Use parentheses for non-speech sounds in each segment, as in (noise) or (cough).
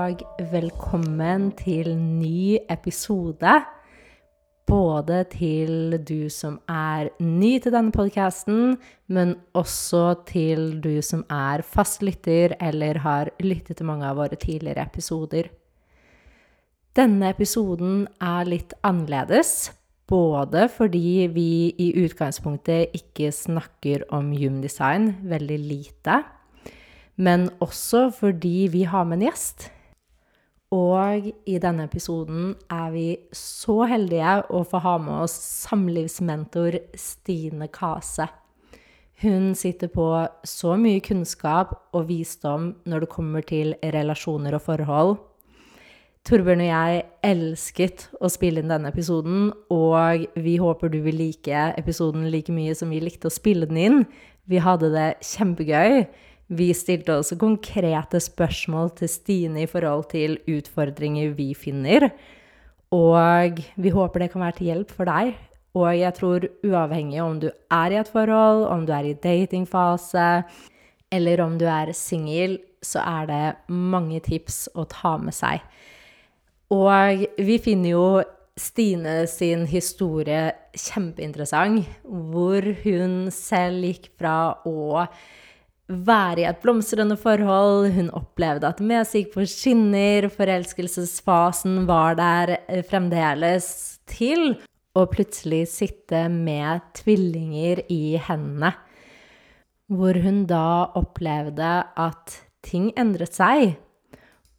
og velkommen til ny episode. Både til du som er ny til denne podkasten, men også til du som er fastlytter eller har lyttet til mange av våre tidligere episoder. Denne episoden er litt annerledes, både fordi vi i utgangspunktet ikke snakker om Humdesign, veldig lite men også fordi vi har med en gjest. Og i denne episoden er vi så heldige å få ha med oss samlivsmentor Stine Kase. Hun sitter på så mye kunnskap og visdom når det kommer til relasjoner og forhold. Torbjørn og jeg elsket å spille inn denne episoden, og vi håper du vil like episoden like mye som vi likte å spille den inn. Vi hadde det kjempegøy. Vi stilte også konkrete spørsmål til Stine i forhold til utfordringer vi finner. Og vi håper det kan være til hjelp for deg. Og jeg tror uavhengig om du er i et forhold, om du er i datingfase, eller om du er singel, så er det mange tips å ta med seg. Og vi finner jo Stine sin historie kjempeinteressant, hvor hun selv gikk fra å være i et blomstrende forhold. Hun opplevde at Mesi gikk på skinner, forelskelsesfasen var der eh, fremdeles, til å plutselig sitte med tvillinger i hendene. Hvor hun da opplevde at ting endret seg.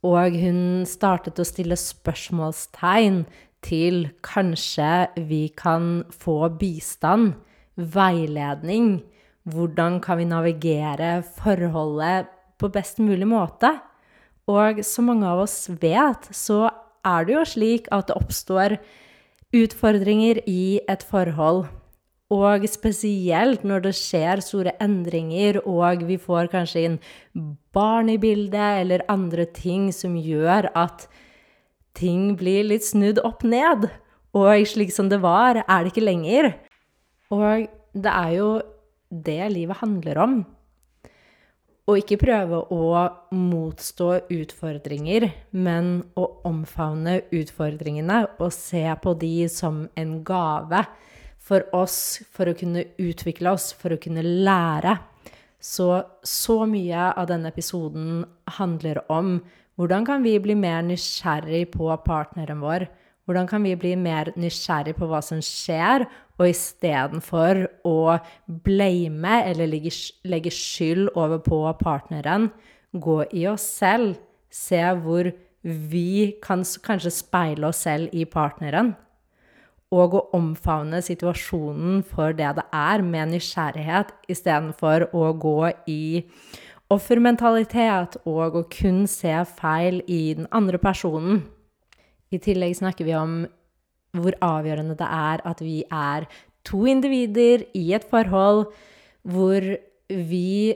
Og hun startet å stille spørsmålstegn til kanskje vi kan få bistand, veiledning, hvordan kan vi navigere forholdet på best mulig måte? Og som mange av oss vet, så er det jo slik at det oppstår utfordringer i et forhold. Og spesielt når det skjer store endringer, og vi får kanskje inn barn i bildet, eller andre ting som gjør at ting blir litt snudd opp ned. Og slik som det var, er det ikke lenger. Og det er jo det livet handler om. Og ikke prøve å motstå utfordringer, men å omfavne utfordringene og se på de som en gave for oss, for å kunne utvikle oss, for å kunne lære. Så så mye av denne episoden handler om hvordan kan vi bli mer nysgjerrig på partneren vår? Hvordan kan vi bli mer nysgjerrig på hva som skjer, og istedenfor å blame eller legge, skyld over på partneren, gå i oss selv, se hvor vi kan kanskje speile oss selv i partneren, og å omfavne situasjonen for det det er, med nysgjerrighet, istedenfor å gå i offermentalitet og å kun se feil i den andre personen. I tillegg snakker vi om hvor avgjørende det er at vi er to individer i et forhold hvor vi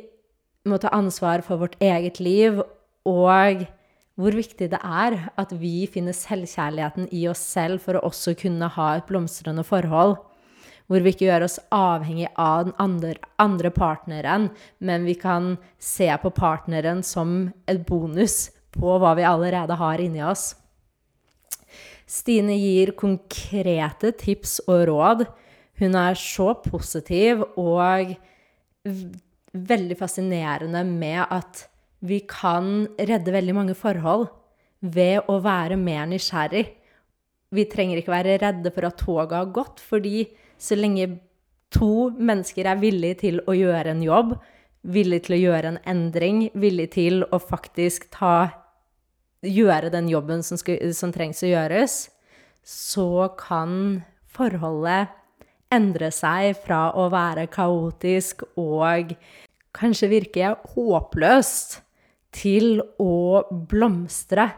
må ta ansvar for vårt eget liv, og hvor viktig det er at vi finner selvkjærligheten i oss selv for å også kunne ha et blomstrende forhold. Hvor vi ikke gjør oss avhengig av den andre, andre partneren, men vi kan se på partneren som et bonus på hva vi allerede har inni oss. Stine gir konkrete tips og råd. Hun er så positiv og veldig fascinerende med at vi kan redde veldig mange forhold ved å være mer nysgjerrig. Vi trenger ikke være redde for at toget har gått, fordi så lenge to mennesker er villige til å gjøre en jobb, villige til å gjøre en endring, villige til å faktisk ta gjøre den jobben som, skal, som trengs å gjøres, så kan forholdet endre seg fra å være kaotisk og kanskje virke håpløst til å blomstre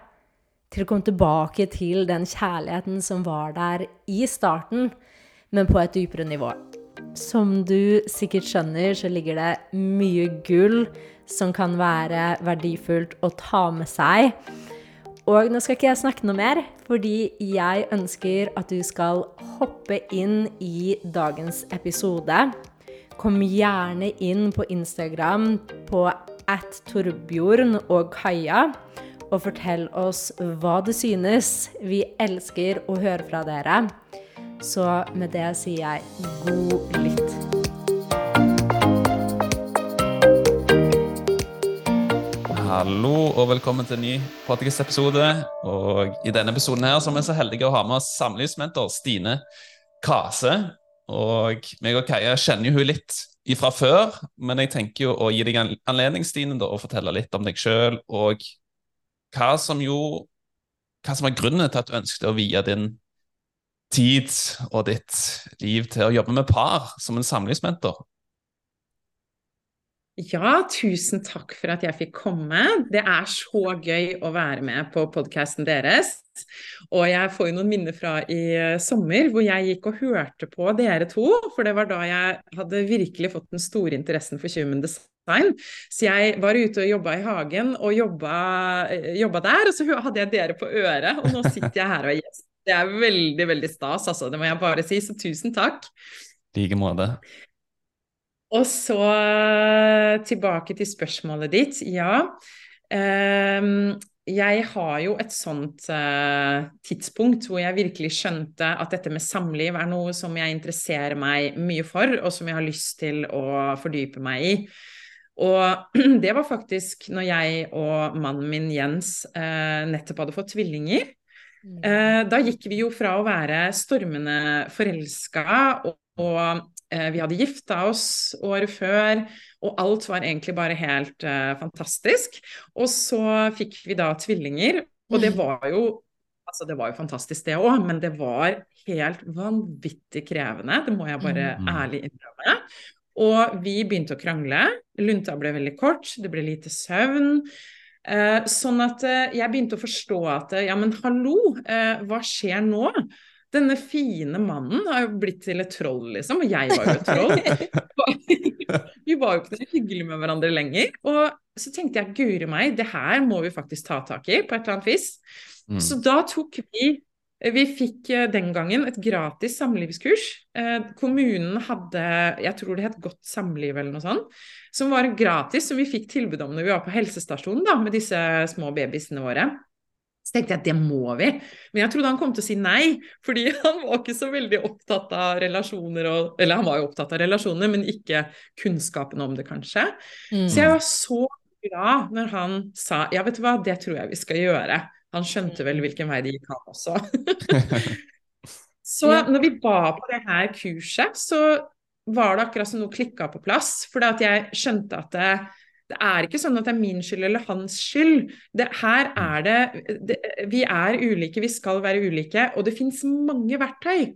til å komme tilbake til den kjærligheten som var der i starten, men på et dypere nivå. Som du sikkert skjønner, så ligger det mye gull som kan være verdifullt å ta med seg. Og nå skal ikke jeg snakke noe mer, fordi jeg ønsker at du skal hoppe inn i dagens episode. Kom gjerne inn på Instagram på at Torbjorn og Kaja og fortell oss hva du synes. Vi elsker å høre fra dere. Så med det sier jeg god lytt. Hallo og velkommen til en ny podcast-episode. Og I denne episoden her så er vi så heldige å ha med oss samlivsmentor Stine Kase. Og meg og Kaja kjenner jo hun litt ifra før, men jeg tenker jo å gi deg en anledning Stine, da, å fortelle litt om deg sjøl og hva som jo Hva som er grunnen til at du ønsket å vie din tid og ditt liv til å jobbe med par som en samlivsmentor? Ja, tusen takk for at jeg fikk komme. Det er så gøy å være med på podkasten deres. Og jeg får jo noen minner fra i sommer hvor jeg gikk og hørte på dere to. For det var da jeg hadde virkelig fått den store interessen for Human Design. Så jeg var ute og jobba i hagen og jobba, jobba der, og så hadde jeg dere på øret. Og nå sitter jeg her og er gjest. Det er veldig, veldig stas, altså. Det må jeg bare si. Så tusen takk. I like måte. Og så eh, tilbake til spørsmålet ditt. Ja. Um, jeg har jo et sånt uh, tidspunkt hvor jeg virkelig skjønte at dette med samliv er noe som jeg interesserer meg mye for, og som jeg har lyst til å fordype meg i. Og (clears throat) det var faktisk når jeg og mannen min Jens uh, nettopp hadde fått tvillinger. Uh, da gikk vi jo fra å være stormende forelska og, Eh, vi hadde gifta oss året før, og alt var egentlig bare helt uh, fantastisk. Og så fikk vi da tvillinger, og det mm. var jo Altså, det var jo fantastisk, det òg, men det var helt vanvittig krevende. Det må jeg bare mm. ærlig innrømme. Og vi begynte å krangle. Lunta ble veldig kort, det ble lite søvn. Eh, sånn at eh, jeg begynte å forstå at ja, men hallo, hva skjer nå? Denne fine mannen har jo blitt til et troll, liksom. Og jeg var jo et troll. (laughs) vi var jo ikke noe hyggelige med hverandre lenger. Og så tenkte jeg guri meg, det her må vi faktisk ta tak i på et eller annet vis. Mm. Så da tok vi vi fikk eh, den gangen et gratis samlivskurs. Eh, kommunen hadde, jeg tror det het Godt samliv eller noe sånt, som var gratis, som vi fikk tilbud om når vi var på helsestasjonen da, med disse små babyene våre. Så tenkte jeg at det må vi. Men jeg trodde han kom til å si nei, fordi (laughs) han var ikke så veldig opptatt av relasjoner og Eller han var jo opptatt av relasjoner, men ikke kunnskapen om det, kanskje. Mm. Så jeg var så glad når han sa ja, vet du hva, det tror jeg vi skal gjøre. Han skjønte vel hvilken vei det gikk, han også. (laughs) så når vi ba på det her kurset, så var det akkurat som noe klikka på plass. For jeg skjønte at det, det er ikke sånn at det er min skyld eller hans skyld. Det, her er det, det, Vi er ulike, vi skal være ulike, og det fins mange verktøy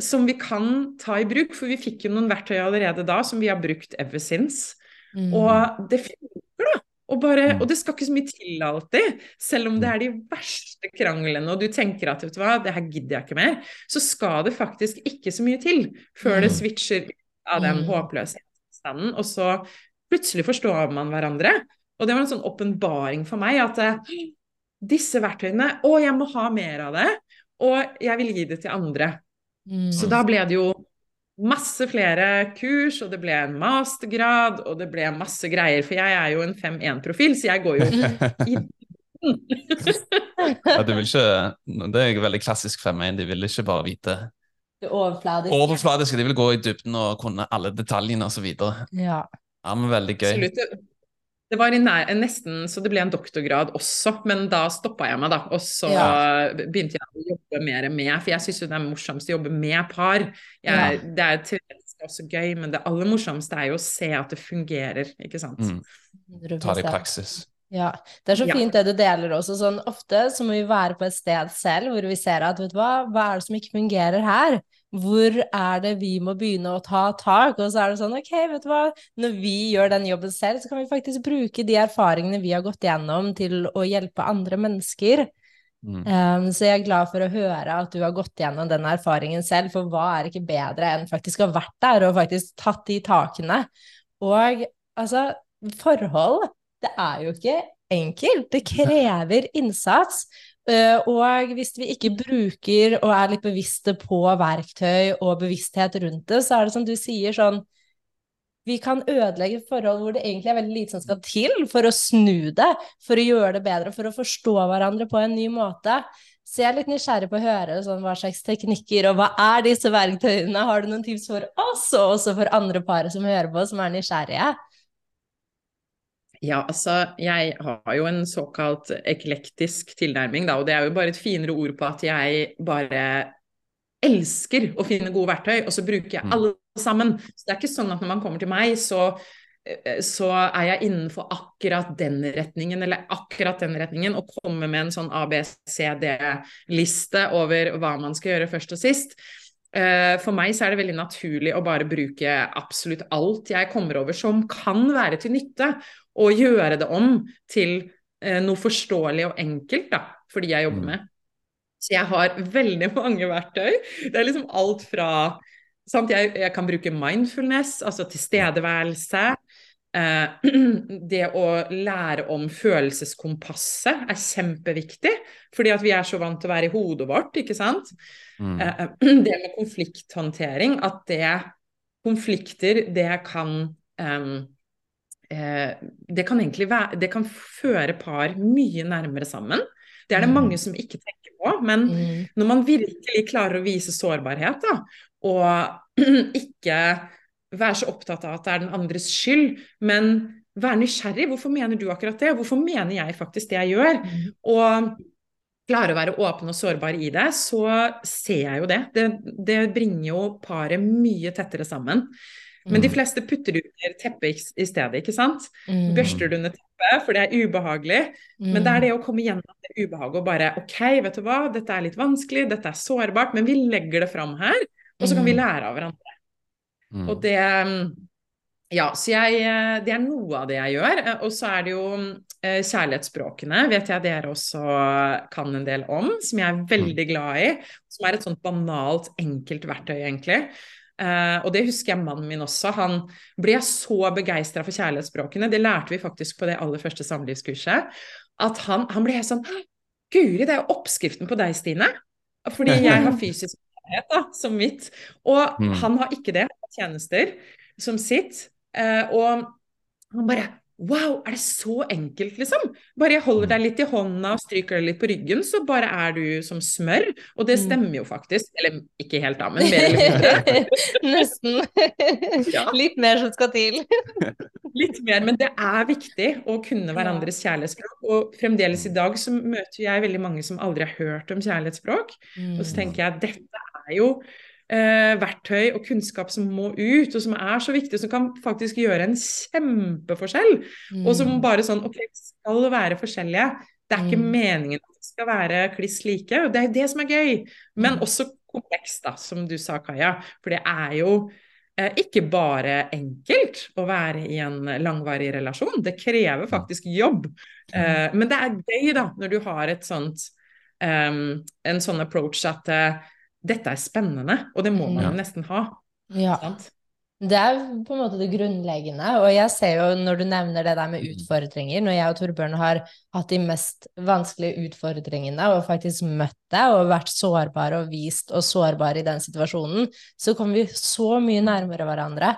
som vi kan ta i bruk. For vi fikk jo noen verktøy allerede da som vi har brukt ever since. Mm. Og det funker, da. Og, bare, mm. og, det skal ikke så mye til alltid. Selv om det er de verste kranglene, og du tenker at vet du hva, det her gidder jeg ikke mer, så skal det faktisk ikke så mye til før det mm. switcher av den mm. håpløse standen. Og så plutselig forstår man hverandre. Og det var en sånn åpenbaring for meg at uh, disse verktøyene Å, jeg må ha mer av det. Og jeg vil gi det til andre. Mm. Så da ble det jo masse flere kurs, og det ble en mastergrad, og det ble masse greier. For jeg er jo en 5-1-profil, så jeg går jo (laughs) i ja, du vil ikke, Det er veldig klassisk 5-1. De vil ikke bare vite det overfladiske. overfladiske. De vil gå i dybden og kunne alle detaljene osv. Ja. Ja, men veldig gøy. Absolutt. Det var nær, nesten så det ble en doktorgrad også, men da stoppa jeg meg, da. Og så ja. begynte jeg å jobbe mer med, for jeg syns jo det er morsomst å jobbe med par. Jeg, ja. Det er teoretisk også gøy, men det aller morsomste er jo å se at det fungerer, ikke sant. Mm. Ta det i praksis. Ja, det er så fint det du deler også. Sånn, ofte så må vi være på et sted selv hvor vi ser at vet du hva, hva er det som ikke fungerer her? Hvor er det vi må begynne å ta tak? Og så er det sånn, ok, vet du hva, når vi gjør den jobben selv, så kan vi faktisk bruke de erfaringene vi har gått gjennom til å hjelpe andre mennesker. Mm. Um, så jeg er glad for å høre at du har gått gjennom den erfaringen selv, for hva er ikke bedre enn faktisk å ha vært der og faktisk tatt de takene? Og altså, forhold, det er jo ikke enkelt. Det (laughs) krever innsats. Uh, og hvis vi ikke bruker og er litt bevisste på verktøy og bevissthet rundt det, så er det som du sier, sånn vi kan ødelegge forhold hvor det egentlig er veldig lite som skal til for å snu det, for å gjøre det bedre, for å forstå hverandre på en ny måte. Så jeg er litt nysgjerrig på å høre sånn, hva slags teknikker, og hva er disse verktøyene? Har du noen tips for oss, og også for andre par som hører på, som er nysgjerrige? Ja, altså, jeg har jo en såkalt eklektisk tilnærming, da, og det er jo bare et finere ord på at jeg bare elsker å finne gode verktøy, og så bruker jeg alle sammen. Så det er ikke sånn at når man kommer til meg, så, så er jeg innenfor akkurat den retningen, eller akkurat den retningen, og kommer med en sånn ABCD-liste over hva man skal gjøre først og sist. Eh, for meg så er det veldig naturlig å bare bruke absolutt alt jeg kommer over som kan være til nytte, og gjøre det om til eh, noe forståelig og enkelt da, for de jeg jobber med. Så jeg har veldig (laughs) mange verktøy. Det er liksom alt fra? Jeg, jeg kan bruke mindfulness, altså tilstedeværelse. Eh, (clears throat) det å lære om følelseskompasset er kjempeviktig, fordi at vi er så vant til å være i hodet vårt, ikke sant. Mm. Eh, (clears throat) det med konflikthåndtering, at det konflikter, det kan um, eh, Det kan egentlig være Det kan føre par mye nærmere sammen. Det er det mange som ikke tenker på, men Mm. når man virkelig klarer å vise sårbarhet, da, og (clears throat) ikke være så opptatt av at det er den andres skyld, men være nysgjerrig. Hvorfor mener du akkurat det? Hvorfor mener jeg faktisk det jeg gjør? Mm. Og klare å være åpen og sårbar i det, så ser jeg jo det. Det, det bringer jo paret mye tettere sammen. Men de Mm. fleste putter under teppet i- stedet, ikke sant? Mm. Børster det under teppet, for det er ubehagelig. Men det er det å komme gjennom det ubehaget og bare OK, vet du hva, dette er litt vanskelig, dette er sårbart, men vi legger det fram her, og så kan vi Mm. lære av hverandre. Mm. Og det Ja, så jeg Det er noe av det jeg gjør. Eh, Og så er det jo eh, kjærlighetsspråkene, vet jeg dere også kan en del om, som jeg er veldig glad i. Som er et sånt banalt, enkelt verktøy, egentlig. Uh, og det husker jeg mannen min også. Han ble så begeistra for kjærlighetsspråkene, det lærte vi faktisk på det aller første samlivskurset, at han, han ble helt sånn Guri, det er jo oppskriften på deg, Stine. Fordi (laughs) jeg har fysisk kjærlighet da, som mitt. Og Mm. han har ikke det. Tjenester som sitt. Eh, og han bare Wow, er det så enkelt, liksom? Bare jeg holder deg litt i hånda og stryker deg litt på ryggen, så bare er du som smør. Og det Mm. stemmer jo faktisk. Eller ikke helt, da, men mer eller mindre. (laughs) Nesten. (laughs) Ja. Litt mer som skal til. (laughs) Litt mer, men det er viktig å kunne hverandres kjærlighetsspråk. Og fremdeles i dag så møter jeg veldig mange som aldri har hørt om kjærlighetsspråk. Og så tenker jeg dette er jo eh, verktøy og kunnskap som må ut, og som er så viktig, som kan faktisk gjøre en kjempeforskjell. Mm. Og som bare sånn Ok, skal være forskjellige. Det er ikke Mm. meningen at vi skal være kliss like, og det er jo det som er gøy. Men Mm. også komplekst, da, som du sa, Kaja. For det er jo eh, ikke bare enkelt å være i en langvarig relasjon. Det krever faktisk jobb. Eh, men det er gøy, da, når du har et sånt Um, en sånn approach at eh, dette er spennende, og det må man Ja. jo nesten ha. Ja. Sant? Det er på en måte det grunnleggende, og jeg ser jo når du nevner det der med utfordringer, når jeg og Torbjørn har hatt de mest vanskelige utfordringene og faktisk møtt deg og vært sårbare og vist oss sårbare i den situasjonen, så kommer vi så mye nærmere hverandre.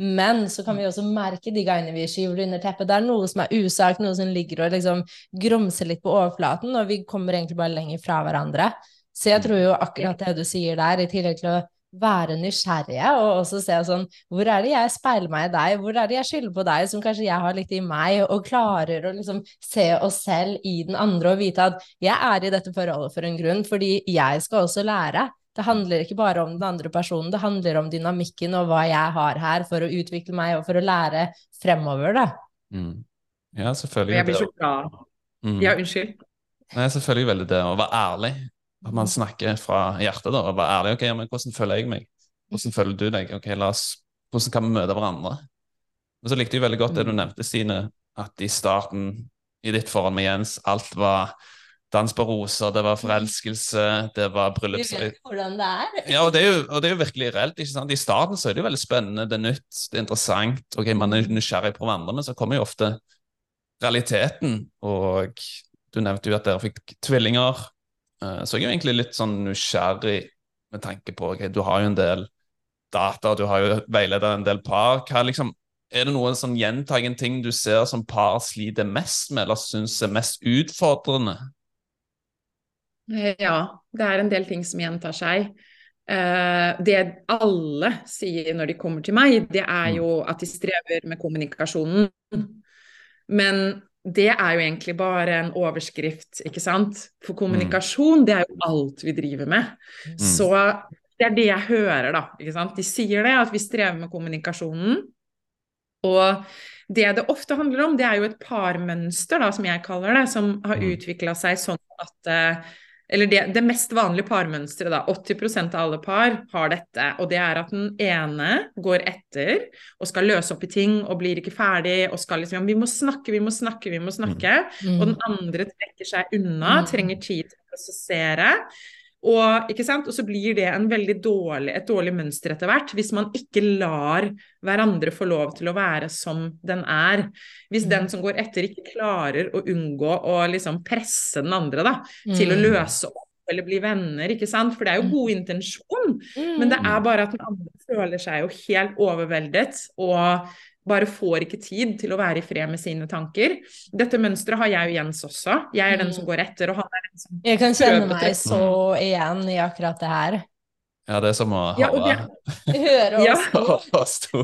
Men så kan vi også merke de gangene vi skyver det under teppet. Det er noe som er usagt, noe som ligger og liksom grumser litt på overflaten, og vi kommer egentlig bare lenger fra hverandre. Så jeg tror jo akkurat det du sier der, i tillegg til å være nysgjerrige og også se sånn Hvor er det jeg speiler meg i deg? Hvor er det jeg skylder på deg, som kanskje jeg har litt i meg? Og klarer å liksom se oss selv i den andre og vite at jeg er i dette forholdet for en grunn, fordi jeg skal også lære. Det handler ikke bare om den andre personen, det handler om dynamikken og hva jeg har her for å utvikle meg og for å lære fremover, da. Mm. Ja, selvfølgelig. jeg blir så glad. Mm. Ja, unnskyld. Nei, selvfølgelig veldig det å være ærlig. At man snakker fra hjertet da, og være ærlig. ok, men Hvordan føler jeg meg? Hvordan føler du deg? ok, la oss, Hvordan kan vi møte hverandre? Men så likte jeg veldig godt det du nevnte, Stine, at i starten i ditt forhold med Jens, alt var dans på roser, det var forelskelse, det var Vi Du vet hvordan det er. Ja, og det, er jo, og det er jo virkelig reelt. ikke sant? I starten så er det jo veldig spennende, det er nytt, det er interessant, ok, man er nysgjerrig på hverandre, men så kommer jo ofte realiteten, og du nevnte jo at dere fikk tvillinger, så jeg er egentlig litt sånn nysgjerrig med tanke på, ok, du har jo en del data, du har jo veileder en del par, hva liksom, er det noen sånn gjentagende ting du ser som par sliter mest med, eller synes er mest utfordrende? Ja, det er en del ting som gjentar seg. Eh, det alle sier når de kommer til meg, det er jo at de strever med kommunikasjonen. Men det er jo egentlig bare en overskrift, ikke sant? For kommunikasjon, det er jo alt vi driver med. Så det er det jeg hører, da. Ikke sant? De sier det, at vi strever med kommunikasjonen. Og det det ofte handler om, det er jo et parmønster, da, som jeg kaller det, som har utvikla seg sånn at eh, eller det, det, mest vanlige parmønsteret, da, 80% av alle par har dette. Og det er at den ene går etter og skal løse opp i ting og blir ikke ferdig og skal liksom Vi må snakke, vi må snakke, vi må snakke. Mm. Og den andre trekker seg unna, trenger tid til å prosessere. Og, ikke sant? og så blir det dårlig, et dårlig mønster etter hvert, hvis man ikke lar hverandre få lov til å være som den er. Hvis den som går etter, ikke klarer å unngå å liksom presse den andre da, til å løse opp eller bli venner, ikke sant. For det er jo god intensjon, men det er bare at den andre føler seg jo helt overveldet og bare får ikke tid til å være i fred med sine tanker. Dette mønsteret har jeg og Jens også. Jeg er den som går etter, og han er den som Jeg kan kjenne meg så igjen i akkurat det her. Ja, det er som å Ja, og høre det- Høre oss to.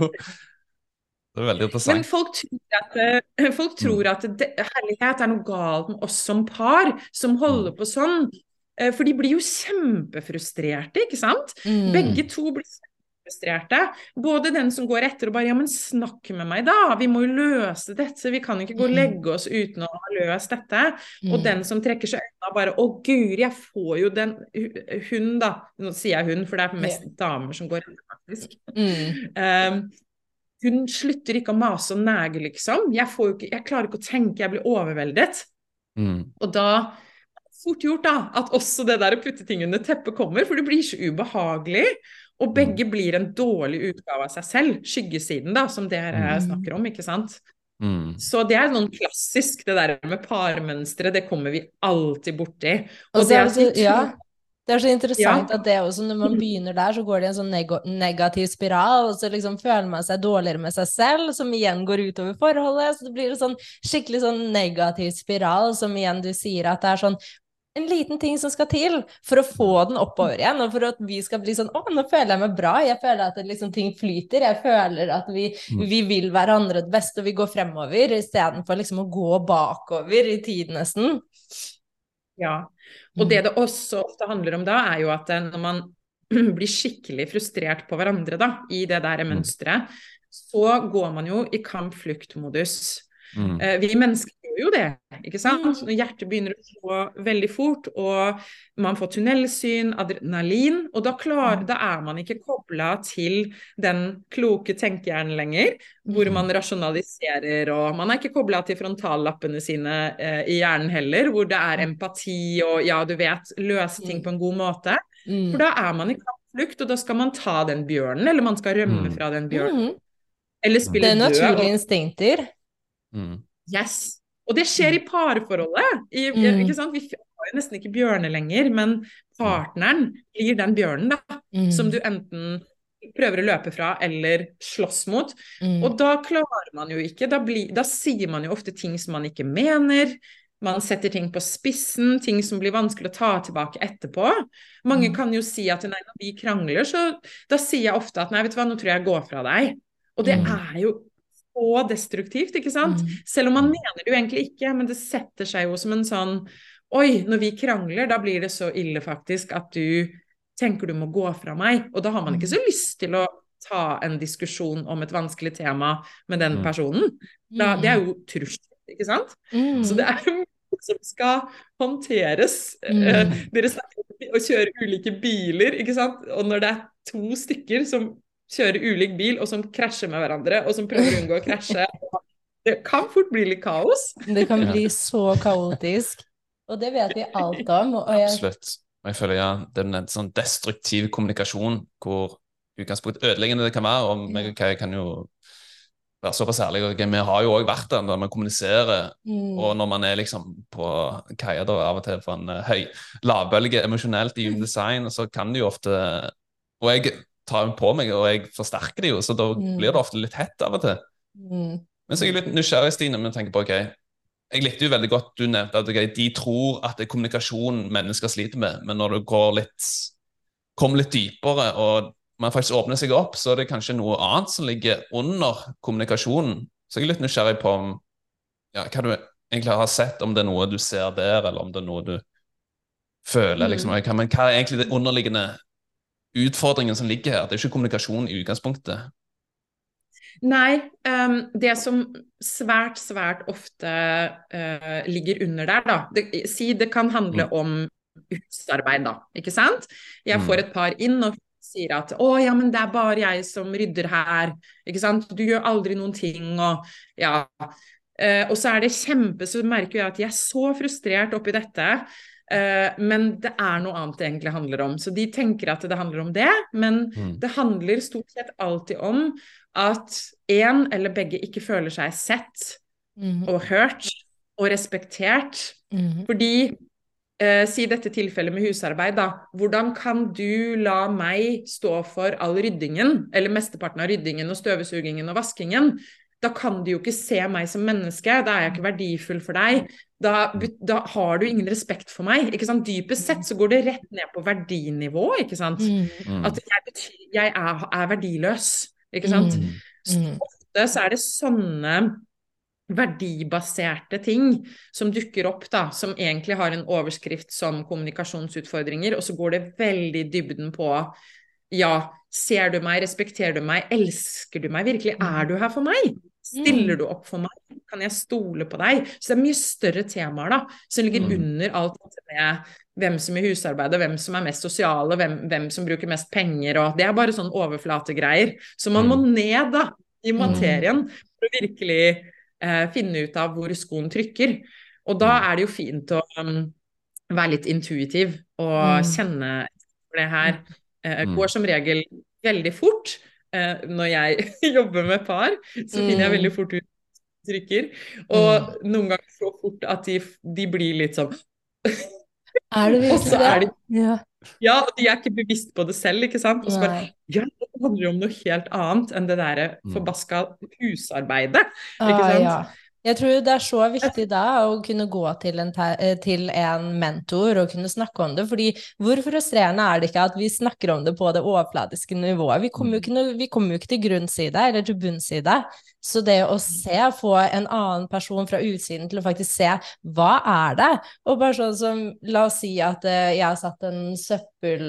Det er veldig Men folk tror at, eh, folk tror at det, herlighet er noe galt med oss som par som holder på sånn. Eh, For de blir jo kjempefrustrerte, ikke sant? Mm. Begge to blir kjempefrustrerte. Både den som går etter og bare Ja, men snakk med meg, da! Vi må jo løse dette. Vi kan ikke gå og Mm. legge oss uten å ha løst dette. Og den som trekker seg unna, bare Å, guri, jeg får jo den Hun, da. Nå sier jeg hun, for det er mest damer som går etter, faktisk. Mm. Um, hun slutter ikke å mase og nege, liksom. Jeg, får jo ikke, jeg klarer ikke å tenke, jeg blir overveldet. Mm. Og da fort gjort da, at også det der å putte ting under teppet kommer, for det blir så ubehagelig. Og begge blir en dårlig utgave av seg selv. Skyggesiden, da, som dere Mm. snakker om, ikke sant. Mm. Så det er noen klassisk, det der med parmønstre, det kommer vi alltid borti. Og og det er det vi så, ja, det er så interessant Ja. at det også, når man begynner der, så går det i en sånn neg negativ spiral, og så liksom føler man seg dårligere med seg selv, som igjen går utover forholdet, så det blir en sånn skikkelig sånn negativ spiral, som igjen du sier at det er sånn en liten ting som skal til for å få den oppover igjen, og for at vi skal bli sånn Å, nå føler jeg meg bra. Jeg føler at liksom, ting flyter. Jeg føler at vi, vi vil hverandre det beste, og vi går fremover istedenfor liksom å gå bakover i tid, nesten. Ja. Og det det også ofte handler om da, er jo at eh, når man (clears throat) blir skikkelig frustrert på hverandre da, i det der mønsteret, så går man jo i kamp-flukt-modus. Mm. Eh, Vi mennesker gjør jo det, ikke sant? Mm. Når hjertet begynner å slå veldig fort, og man får tunnelsyn, adrenalin, og da, klar, da er man ikke kobla til den kloke tenkehjernen lenger, hvor man rasjonaliserer, og man er ikke kobla til frontallappene sine eh, i hjernen heller, hvor det er empati og ja, du vet, løse ting på en god måte. Mm. For da er man i kampflukt, og da skal man ta den bjørnen, eller man skal rømme Mm. fra den bjørnen, Mm. eller Det spille naturlige død. og- instinkter. Mm. Yes. Og det skjer i parforholdet. I, Mm. ikke sant? Vi har jo nesten ikke bjørner lenger, men partneren blir den bjørnen da, Mm. som du enten prøver å løpe fra eller slåss mot. Mm. Og da klarer man jo ikke. Da, bli, da sier man jo ofte ting som man ikke mener. Man setter ting på spissen, ting som blir vanskelig å ta tilbake etterpå. Mange Mm. kan jo si at nei, når vi krangler, så da sier jeg ofte at nei, vet du hva, nå tror jeg jeg går fra deg. Og det Mm. er jo så destruktivt, ikke sant? Mm. Selv om man mener det jo egentlig ikke, men det setter seg jo som en sånn Oi, når vi krangler, da blir det så ille faktisk at du tenker du må gå fra meg. Og da har man ikke så lyst til å ta en diskusjon om et vanskelig tema med den Mm. personen. Da, det er jo trussel, ikke sant? Mm. Så det er jo mye som skal håndteres. Mm. Eh, Dere snakker om å kjøre ulike biler, ikke sant? Og når det er to stykker som kjører ulik bil, og som krasjer med hverandre, og som prøver å unngå å krasje Det kan fort bli litt kaos. Det kan bli så kaotisk. Og det vet vi alt om. Og jeg, Absolutt. Og jeg føler ja, det er en sånn destruktiv kommunikasjon hvor utgangspunkt ødeleggende det kan være, og meg og Kai kan jo være såpass ærlige. og Vi har jo òg vært der når vi kommuniserer, mm, og når man er liksom på Kaia da av og til på en eh, høy lavbølge emosjonelt i human design, så kan det jo ofte Og jeg tar hun på meg, og jeg forsterker det jo, så da Mm. blir det ofte litt hett av og til. mm, Men så er jeg litt nysgjerrig, Stine, men tenker på ok, jeg likte jo veldig godt du nevnte at okay, de tror at det er kommunikasjon mennesker sliter med, men når du går litt kommer litt dypere og man faktisk åpner seg opp, så er det kanskje noe annet som ligger under kommunikasjonen. Så jeg er litt nysgjerrig på om, ja, hva du egentlig har sett, om det er noe du ser der, eller om det er noe du føler. liksom. Men hva er egentlig det underliggende utfordringen som ligger her? Det er ikke kommunikasjon i utgangspunktet. Nei, Um, det som svært, svært ofte uh, ligger under der, da det, Si det kan handle om husarbeid, da, ikke sant? Jeg får et par inn og sier at 'Å ja, men det er bare jeg som rydder her', ikke sant? Du gjør aldri noen ting, og ja. Uh, og så er det kjempe, så merker jeg at jeg er så frustrert oppi dette. Eh, men det er noe annet det egentlig handler om. Så de tenker at det handler om det, men Mm. det handler stort sett alltid om at én eller begge ikke føler seg sett mm, og hørt og respektert. mm, Fordi eh, Si dette tilfellet med husarbeid, da. Hvordan kan du la meg stå for all ryddingen, eller mesteparten av ryddingen og støvsugingen og vaskingen? Da kan du jo ikke se meg som menneske, da er jeg ikke verdifull for deg. Da, da har du ingen respekt for meg. ikke sant? Dypest sett så går det rett ned på verdinivå, ikke sant. mm, Mm. At jeg, betyr, jeg er, er verdiløs, ikke sant. Mm. Så Mm. ofte så er det sånne verdibaserte ting som dukker opp, da, som egentlig har en overskrift som kommunikasjonsutfordringer, og så går det veldig dybden på ja, ser du meg, respekterer du meg, elsker du meg virkelig, er du her for meg? Stiller du opp for meg? Kan jeg stole på deg? Så det er mye større temaer da, som ligger Mm. under alt med hvem som er husarbeidet, hvem som er mest sosiale, hvem, hvem som bruker mest penger, og det er bare sånn overflategreier. Så man må ned da, i materien for å virkelig eh, finne ut av hvor skoen trykker. Og da er det jo fint å um, være litt intuitiv og Mm. kjenne For det her eh, Mm. går som regel veldig fort. Eh, når jeg (laughs) jobber med par, så finner jeg Mm. veldig fort ut trykker. Og noen ganger så fort at de, de blir litt sånn (laughs) Er det (laughs) virkelig er det? de Ja. Ja, og de er ikke bevisst på det selv, ikke sant? Og så bare Ja, det handler om noe helt annet enn det derre Mm. forbaska husarbeidet. Ah, Ikke sant? ja. Jeg tror det er så (laughs) viktig da å kunne gå til en, eh, til en mentor og kunne snakke om det, fordi hvor frustrerende er det ikke at vi snakker om det på det overfladiske nivået? Vi kommer jo ikke, vi kommer jo ikke til grunnside eller til bunnside. Så det å se, få en annen person fra utsiden til å faktisk se hva er det? Og bare sånn som, la oss si at eh, jeg har satt en søppel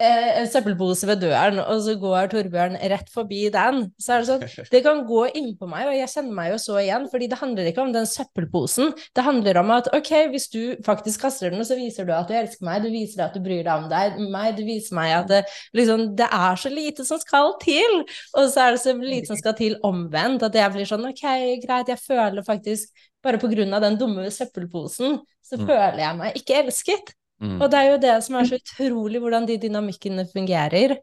eh, en søppelpose ved døren, og så går Torbjørn rett forbi den. Så er det sånn, (laughs) det kan gå innpå meg, og jeg kjenner meg jo så igjen, fordi det handler ikke om den søppelposen. Det handler om at ok, hvis du faktisk kaster den, så viser du at du elsker meg, du viser at du bryr deg om deg, meg, du viser meg at det, liksom, det er så lite som skal til. Og så er det så lite som skal til omvendt, at jeg blir sånn ok, greit, jeg føler faktisk bare på grunn av den dumme søppelposen, så Mm. føler jeg meg ikke elsket. Mm. Og det er jo det som er så utrolig, hvordan de dynamikkene fungerer.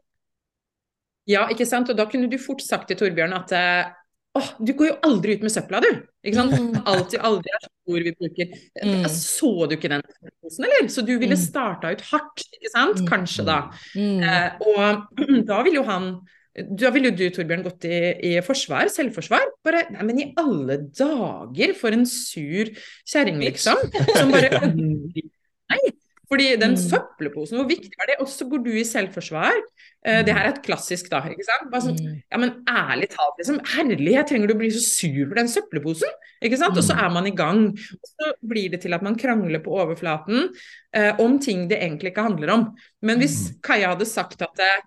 Ja, ikke sant? Og da kunne du fort sagt til Torbjørn at eh, åh, du går jo aldri ut med søpla, du. Ikke sant? Mm. (laughs) Alltid, aldri er ord vi bruker. Mm. Så du ikke den posen, eller? Så du ville Mm. starta ut hardt, ikke sant? Mm. Kanskje, da. Mm. Eh, og (clears throat) da ville jo han da ville jo du, Torbjørn, gått i, i forsvar, selvforsvar. Bare Nei, men i alle dager, for en sur kjerring, liksom. Som bare Nei. Fordi den Mm. søppelposen, hvor viktig var det? Og så går du i selvforsvar. Uh, det her er et klassisk, da. ikke sant? Bare sånn, Mm. ja, men ærlig talt, liksom. Herlighet, trenger du å bli så sur for den søppelposen? Ikke sant? Og så er man i gang. Og så blir det til at man krangler på overflaten uh, om ting det egentlig ikke handler om. Men hvis Kaja hadde sagt at uh,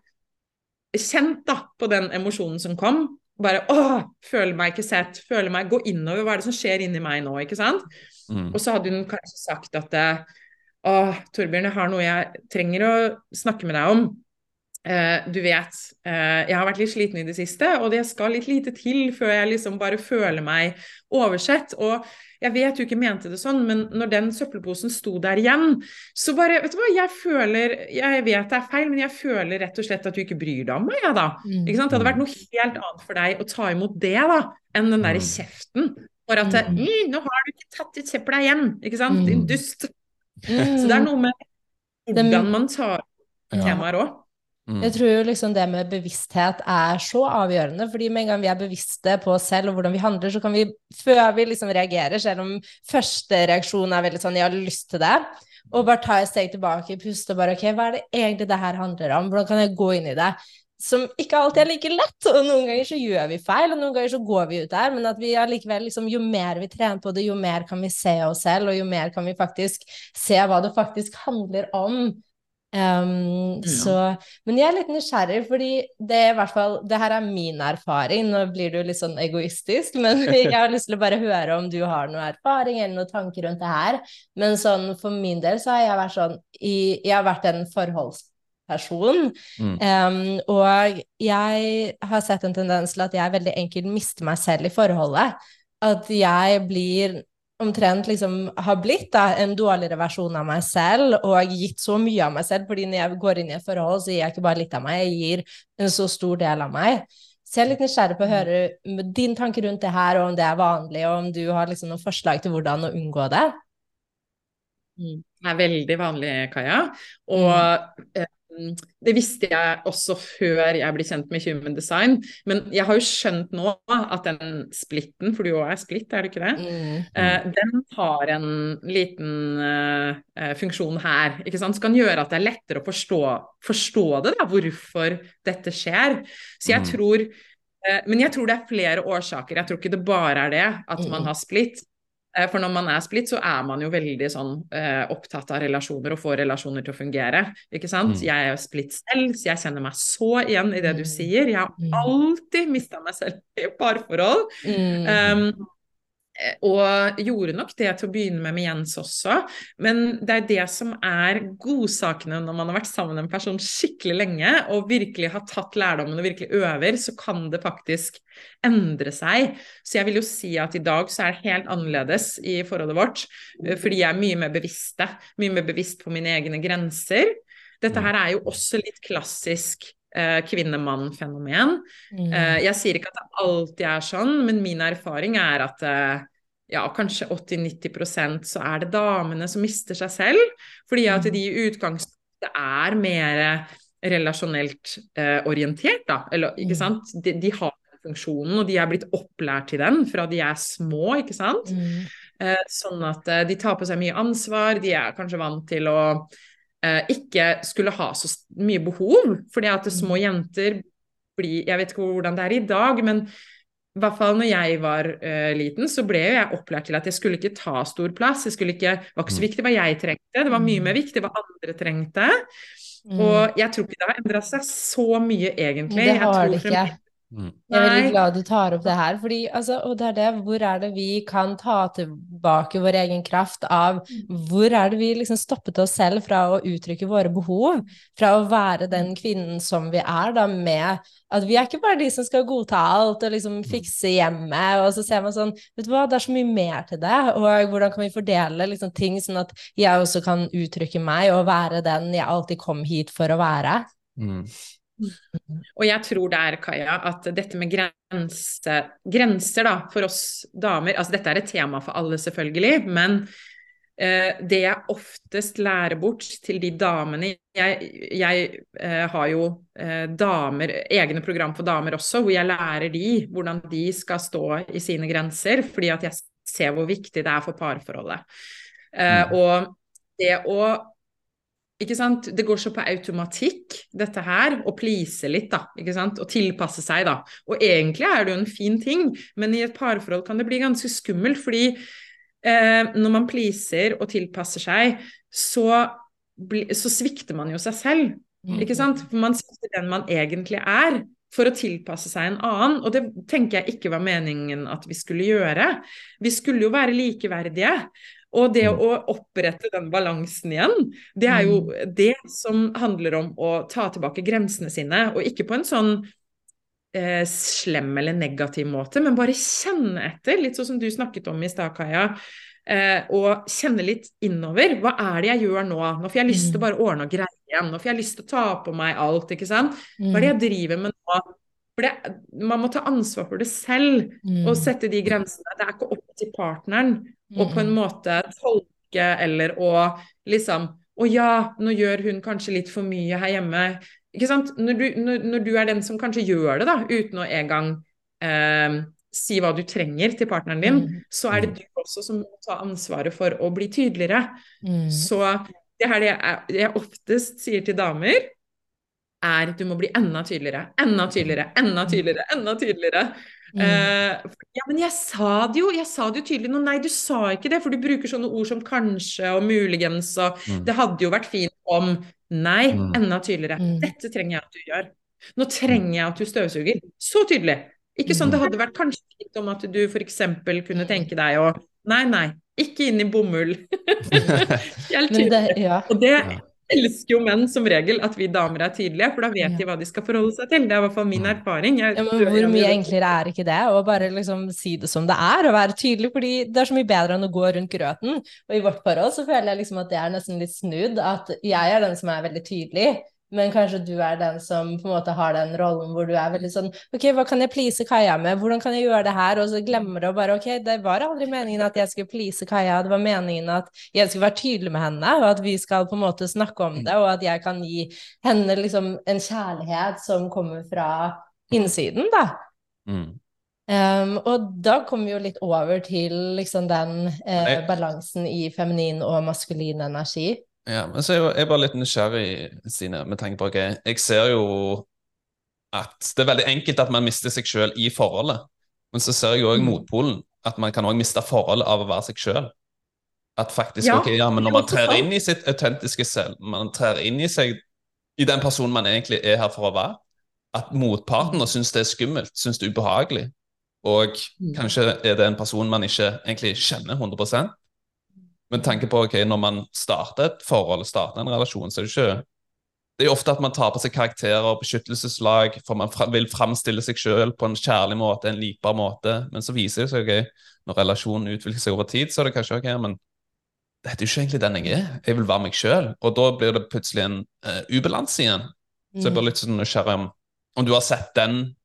Kjent da på den emosjonen som kom. Bare åh, føler meg ikke sett, føler meg Gå innover, hva er det som skjer inni meg nå, ikke sant? Mm. Og så hadde hun kanskje sagt at Åh, Torbjørn, jeg har noe jeg trenger å snakke med deg om. eh, du vet, eh, jeg har vært litt sliten i det siste, og det skal litt lite til før jeg liksom bare føler meg oversett. Og jeg vet du ikke mente det sånn, men når den søppelposen sto der igjen, så bare Vet du hva, jeg føler Jeg vet det er feil, men jeg føler rett og slett at du ikke bryr deg om meg, jeg, da. Mm. Ikke sant? Det hadde vært noe helt annet for deg å ta imot det, da, enn den derre Mm. kjeften. For at Mm. 'Nå har du ikke tatt ut søpla igjen', ikke sant? Din Mm. dust. Mm. Så det er noe med Det- hvordan man tar temaer òg. Mm. Jeg tror jo liksom det med bevissthet er så avgjørende, fordi med en gang vi er bevisste på oss selv og hvordan vi handler, så kan vi, før vi liksom reagerer, selv om første reaksjon er veldig sånn 'jeg har lyst til det', og bare ta et steg tilbake, puste og bare 'ok, hva er det egentlig det her handler om', hvordan kan jeg gå inn i det'? Som ikke alltid er like lett, og noen ganger så gjør vi feil, og noen ganger så går vi ut der, men at vi allikevel liksom, jo mer vi trener på det, jo mer kan vi se oss selv, og jo mer kan vi faktisk se hva det faktisk handler om. Um, Ja. så, men jeg er litt nysgjerrig, fordi det er i hvert fall Det her er min erfaring. Nå blir du litt sånn egoistisk, men (laughs) jeg har lyst til å bare høre om du har noe erfaring eller noen tanker rundt det her. Men sånn for min del så har jeg vært sånn i, Jeg har vært en forholdsperson. Mm. Um, og jeg har sett en tendens til at jeg veldig enkelt mister meg selv i forholdet. At jeg blir omtrent liksom har blitt da, en dårligere versjon av meg selv, og gitt så mye av meg selv, fordi når jeg går inn i et forhold, så gir jeg ikke bare litt av meg, jeg gir en så stor del av meg. Så jeg er litt nysgjerrig på å høre din tanke rundt det her, og om det er vanlig, og om du har liksom noen forslag til hvordan å unngå det. Det er veldig vanlig, Kaja. Og eh, det visste jeg også før jeg ble kjent med Human Design. Men jeg har jo skjønt nå at den splitten, for du òg er splitt, er du ikke det? Mm. Eh, den har en liten eh, eh, funksjon her, ikke sant? som kan gjøre at det er lettere å forstå, forstå det, da, hvorfor dette skjer. Så jeg Mm. tror Men jeg tror det er flere årsaker. Jeg tror ikke det bare er det at man Mm. har splitt. Eh, For når man er splitt, så er man jo veldig sånn eh, opptatt av relasjoner og får relasjoner til å fungere. Ikke sant? Mm. Jeg er splitt selv, så jeg kjenner meg så igjen i det du Mm. sier. Jeg har Mm. alltid mista meg selv i parforhold. Mm. Um, og gjorde nok det til å begynne med med Jens også. Men det er det som er godsakene når man har vært sammen med en person skikkelig lenge og virkelig har tatt lærdommen og virkelig øver, så kan det faktisk endre seg. Så jeg vil jo si at i dag så er det helt annerledes i forholdet vårt, eh, fordi jeg er mye mer bevisste. Mye mer bevisst på mine egne grenser. Dette her er jo også litt klassisk kvinne-mann-fenomen. Mm. Eh, jeg sier ikke at det alltid er sånn, men min erfaring er at eh, ja, kanskje 80-90% så er det damene som mister seg selv, fordi at de i utgangspunktet er mer relasjonelt eh, orientert, da. Eller, ikke Mm. sant? De, de har funksjonen, og de er blitt opplært til den fra de er små, ikke sant? Mm. Eh, sånn at eh, de tar på seg mye ansvar, de er kanskje vant til å eh, ikke skulle ha så mye behov, fordi at små jenter blir Jeg vet ikke hvordan det er i dag, men i hvert fall når jeg var uh, liten, så ble jeg opplært til at jeg skulle ikke ta stor plass. Jeg skulle ikke, det var ikke så Mm. viktig hva jeg trengte, det var mye Mm. mer viktig hva andre trengte. Mm. Og jeg tror ikke det har endra seg så mye, egentlig. Det har tror det ikke. Mm. Jeg er veldig glad du tar opp det her, fordi, altså, og det er det, hvor er det vi kan ta tilbake vår egen kraft av Hvor er det vi liksom stoppet oss selv fra å uttrykke våre behov? Fra å være den kvinnen som vi er, da, med at vi er ikke bare de som skal godta alt og liksom fikse hjemmet, og så ser man sånn Vet du hva, det er så mye mer til det, og hvordan kan vi fordele liksom ting sånn at jeg også kan uttrykke meg og være den jeg alltid kom hit for å være? Mm. Og jeg tror det er, Kaja, at dette med grense, grenser da, for oss damer altså Dette er et tema for alle, selvfølgelig, men eh, det jeg oftest lærer bort til de damene Jeg, jeg eh, har jo eh, damer, egne program for damer også, hvor jeg lærer de hvordan de skal stå i sine grenser, fordi at jeg ser hvor viktig det er for parforholdet. Eh, Mm. Og det å ikke sant? Det går så på automatikk, dette her, å please litt, da. Ikke sant? Og tilpasse seg, da. Og egentlig er det jo en fin ting, men i et parforhold kan det bli ganske skummelt, fordi eh, når man pleaser og tilpasser seg, så, så svikter man jo seg selv. Ikke sant? For man svikter den man egentlig er. For å tilpasse seg en annen. Og det tenker jeg ikke var meningen at vi skulle gjøre. Vi skulle jo være likeverdige. Og det Mm. å opprette den balansen igjen, det er jo det som handler om å ta tilbake grensene sine, og ikke på en sånn eh, slem eller negativ måte, men bare kjenne etter, litt sånn som du snakket om i stad, Kaja. Eh, og kjenne litt innover. Hva er det jeg gjør nå? Nå får jeg lyst til å bare ordne og greie igjen. Nå får jeg lyst til å ta på meg alt, ikke sant. Hva er det jeg driver med nå? For det, man må ta ansvar for det selv og sette de grensene. Det er ikke opp til partneren å på en måte tolke eller å liksom Å ja, nå gjør hun kanskje litt for mye her hjemme. Ikke sant? Når du, når, når du er den som kanskje gjør det, da, uten å engang eh, si hva du trenger til partneren din, så er det du også som må ta ansvaret for å bli tydeligere. Så det her det jeg, jeg oftest sier til damer, er du må bli enda tydeligere, enda tydeligere, enda tydeligere, enda tydeligere. Eh, ja, men jeg sa det jo, jeg sa det jo tydelig nå. Nei, du sa ikke det, for du bruker sånne ord som kanskje og muligens og Mm. Det hadde jo vært fint om Nei, Mm. enda tydeligere. Mm. Dette trenger jeg at du gjør. Nå trenger jeg at du støvsuger. Så tydelig. Ikke sånn det hadde vært kanskje fint om at du f.eks. kunne tenke deg å Nei, nei, ikke inn i bomull. (laughs) (laughs) Helt tydelig. det, ja. Og det. (laughs) elsker jo menn som regel, at vi damer er tydelige, for da vet de hva de skal forholde seg til. Det er i hvert fall min erfaring. Jeg, Ja, men hvor mye enklere er ikke det? Å bare liksom si det som det er, og være tydelig, fordi det er så mye bedre enn å gå rundt grøten. Og i vårt forhold så føler jeg liksom at det er nesten litt snudd, at jeg er den som er veldig tydelig, men kanskje du er den som på en måte har den rollen hvor du er veldig sånn OK, hva kan jeg please Kaja med? Hvordan kan jeg gjøre det her? Og så glemmer du å bare OK, det var aldri meningen at jeg skulle please Kaja, det var meningen at jeg skulle være tydelig med henne, og at vi skal på en måte snakke om det, og at jeg kan gi henne liksom en kjærlighet som kommer fra innsiden, da. Mm. Um, og da kommer vi jo litt over til liksom den eh, balansen i feminin og maskulin energi. Ja, men så er jeg, jeg bare litt nysgjerrig, Stine, med tanke på okay, Jeg ser jo at det er veldig enkelt at man mister seg sjøl i forholdet. Men så ser jeg òg Mm. motpolen, at man kan òg miste forholdet av å være seg sjøl. At faktisk, Ja, ok, ja, men når man trer inn i sitt autentiske selv, man trer inn i seg i den personen man egentlig er her for å være, at motparten Mm. syns det er skummelt, syns det er ubehagelig, og Mm. kanskje er det en person man ikke egentlig kjenner 100 med tanke på ok, når man starter et forhold, starter en relasjon, så er det ikke Det er jo ofte at man tar på seg karakterer, beskyttelseslag, for man fra, vil framstille seg selv på en kjærlig måte, en likbar måte, men så viser det seg ok, når relasjonen utvikler seg over tid, så er det kanskje ok, men dette er jo ikke egentlig den jeg er. Jeg vil være meg sjøl. Og da blir det plutselig en uh, ubalanse igjen. Så jeg blir litt sånn nysgjerrig om om du har sett den,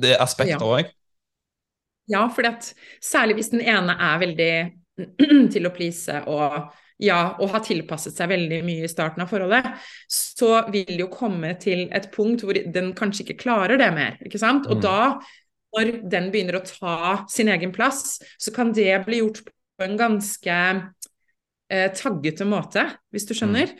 det aspektet Ja. òg. Ja, for særlig hvis den ene er veldig (clears throat) til å please og, ja, og har tilpasset seg veldig mye i starten av forholdet, så vil det jo komme til et punkt hvor den kanskje ikke klarer det mer. ikke sant? Og Mm. da, når den begynner å ta sin egen plass, så kan det bli gjort på en ganske eh, taggete måte, hvis du skjønner.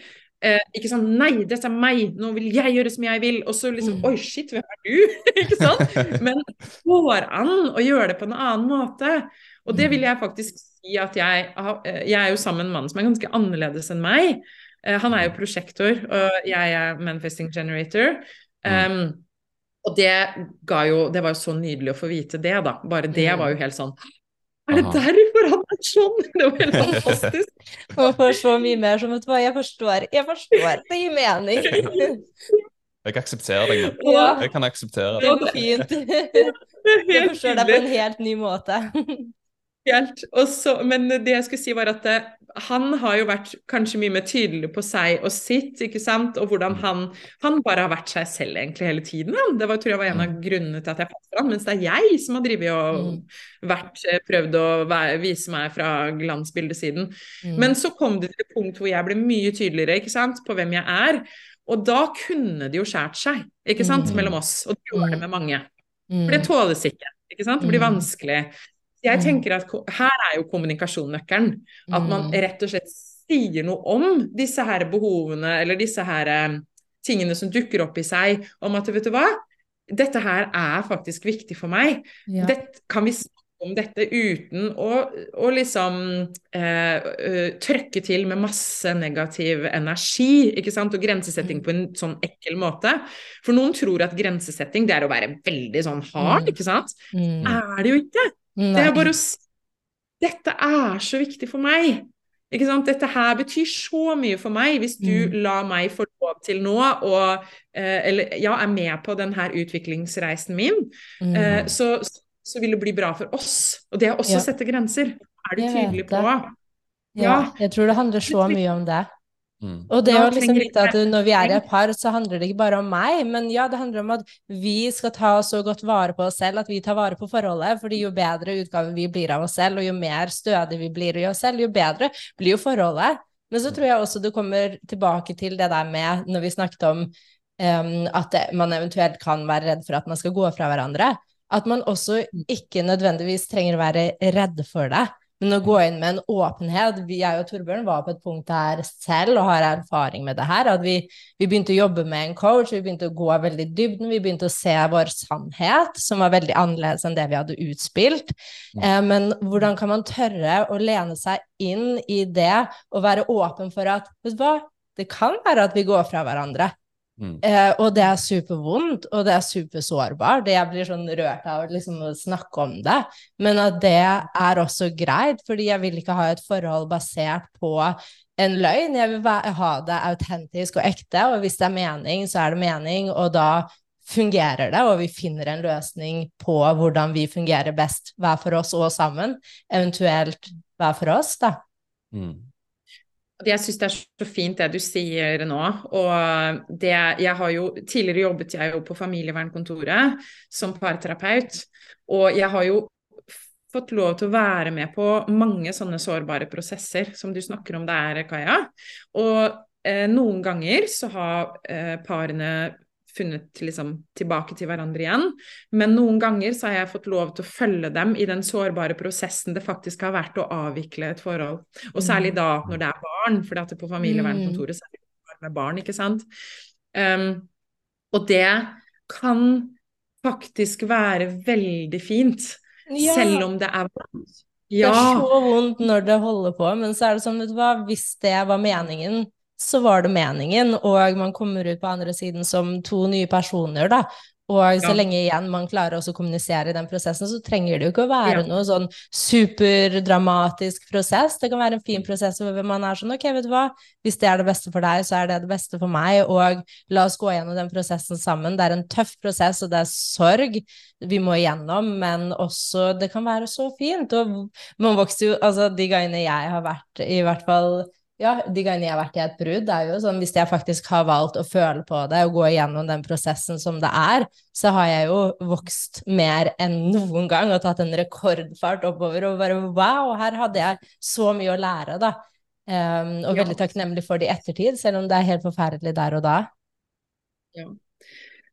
Eh, ikke sånn 'nei, dette er meg, nå vil jeg gjøre som jeg vil', og så liksom Mm. 'oi, shit, hvem er du?' (laughs) ikke sant? (laughs) Men går an å gjøre det på en annen måte. Og det vil jeg faktisk si at jeg eh, Jeg er jo sammen med en mann som er ganske annerledes enn meg. Eh, han er jo prosjektor, og jeg er manifesting generator. Um, og det ga jo Det var jo så nydelig å få vite det, da. Bare det Mm. var jo helt sånn Er det derfor han er sånn? (laughs) Det var helt (laughs) fantastisk. Og for så mye mer som vet du hva, jeg forstår, jeg forstår, det gir mening. (laughs) Jeg aksepterer deg nå. Ja, Jeg kan akseptere det det. går fint. Jeg forstår deg på en helt ny måte. Helt. Så, men det jeg skulle si var at eh, han har jo vært kanskje mye mer tydelig på seg og sitt, ikke sant, og hvordan han Han bare har vært seg selv egentlig hele tiden. Ja. Det var, tror jeg var en av grunnene til at jeg for han, mens det er jeg som har drevet og Mm. vært, eh, prøvd å være, vise meg fra glansbildesiden. Mm. Men så kom det til et punkt hvor jeg ble mye tydeligere ikke sant, på hvem jeg er. Og da kunne det jo skjært seg ikke sant, Mm. mellom oss. Og det gjorde det med mange. Mm. For det tåles ikke. ikke sant? Det blir Mm. vanskelig. Jeg Mm. tenker at Her er jo kommunikasjon nøkkelen. At man Mm. rett og slett sier noe om disse her behovene, eller disse her eh, tingene som dukker opp i seg, om at vet du hva, dette her er faktisk viktig for meg. Ja. Dette, kan vi snakke om dette uten å, å liksom eh, trøkke til med masse negativ energi, ikke sant, og grensesetting på en sånn ekkel måte. For noen tror at grensesetting det er å være veldig sånn hard, Mm. ikke sant? Mm. Er det jo ikke. Det er bare å si Dette er så viktig for meg. Ikke sant? Dette her betyr så mye for meg hvis du Mm. lar meg få lov til nå og eh, Eller ja, er med på denne utviklingsreisen min, Mm. eh, så, så vil det bli bra for oss. Og det er også Ja. å sette grenser. Er du tydelig på det. ja, ja. jeg tror det handler så mye om det. Mm. Og det er å liksom vite at når vi er i et par, så handler det ikke bare om meg, men ja, det handler om at vi skal ta så godt vare på oss selv, at vi tar vare på forholdet. fordi jo bedre utgave vi blir av oss selv, og jo mer stødig vi blir i oss selv, jo bedre blir jo forholdet. Men så tror jeg også du kommer tilbake til det der med, når vi snakket om um, at det, man eventuelt kan være redd for at man skal gå fra hverandre, at man også ikke nødvendigvis trenger å være redd for det. Men å gå inn med en åpenhet Jeg og Torbjørn var på et punkt her selv og har erfaring med det her. At vi, vi begynte å jobbe med en coach, vi begynte å gå veldig i dybden. Vi begynte å se vår sannhet, som var veldig annerledes enn det vi hadde utspilt. Eh, men hvordan kan man tørre å lene seg inn i det og være åpen for at Vet du hva, det kan være at vi går fra hverandre. Mm. Eh, og det er supervondt, og det er supersårbart. Det jeg blir sånn rørt av liksom, å snakke om det. Men at det er også greit, fordi jeg vil ikke ha et forhold basert på en løgn. Jeg vil ha det autentisk og ekte, og hvis det er mening, så er det mening, og da fungerer det, og vi finner en løsning på hvordan vi fungerer best hver for oss og sammen, eventuelt hver for oss, da. Mm. Jeg syns det er så fint det du sier nå. Og det jeg har jo Tidligere jobbet jeg jo på familievernkontoret som parterapeut. Og jeg har jo fått lov til å være med på mange sånne sårbare prosesser som du snakker om der, Kaja. Og eh, noen ganger så har eh, parene funnet liksom tilbake til hverandre igjen. Men noen ganger så har jeg fått lov til å følge dem i den sårbare prosessen det faktisk har vært å avvikle et forhold. Og særlig da når det er barn, for det er på familievernkontoret så er det med barn, ikke sant. Um, og det kan faktisk være veldig fint, Ja. selv om det er vondt. Det er så vondt når det holder på, men så er det sånn, vet du hva, hvis det var meningen, så var det meningen, og man kommer ut på andre siden som to nye personer, da. Og så Ja. lenge igjen man klarer å kommunisere i den prosessen, så trenger det jo ikke å være Ja. noe sånn superdramatisk prosess. Det kan være en fin prosess hvor man er sånn, ok, vet du hva, hvis det er det beste for deg, så er det det beste for meg, og la oss gå gjennom den prosessen sammen. Det er en tøff prosess, og det er sorg vi må igjennom, men også, det kan være så fint, og man vokser jo, altså de gangene jeg har vært, i hvert fall, ja, de gangene jeg har vært i et brudd, er jo sånn, hvis jeg faktisk har valgt å føle på det, og gå igjennom den prosessen som det er, så har jeg jo vokst mer enn noen gang, og tatt en rekordfart oppover, og bare, wow, her hadde jeg så mye å lære, da. Um, og Ja. veldig takknemlig for det i ettertid, selv om det er helt forferdelig der og da.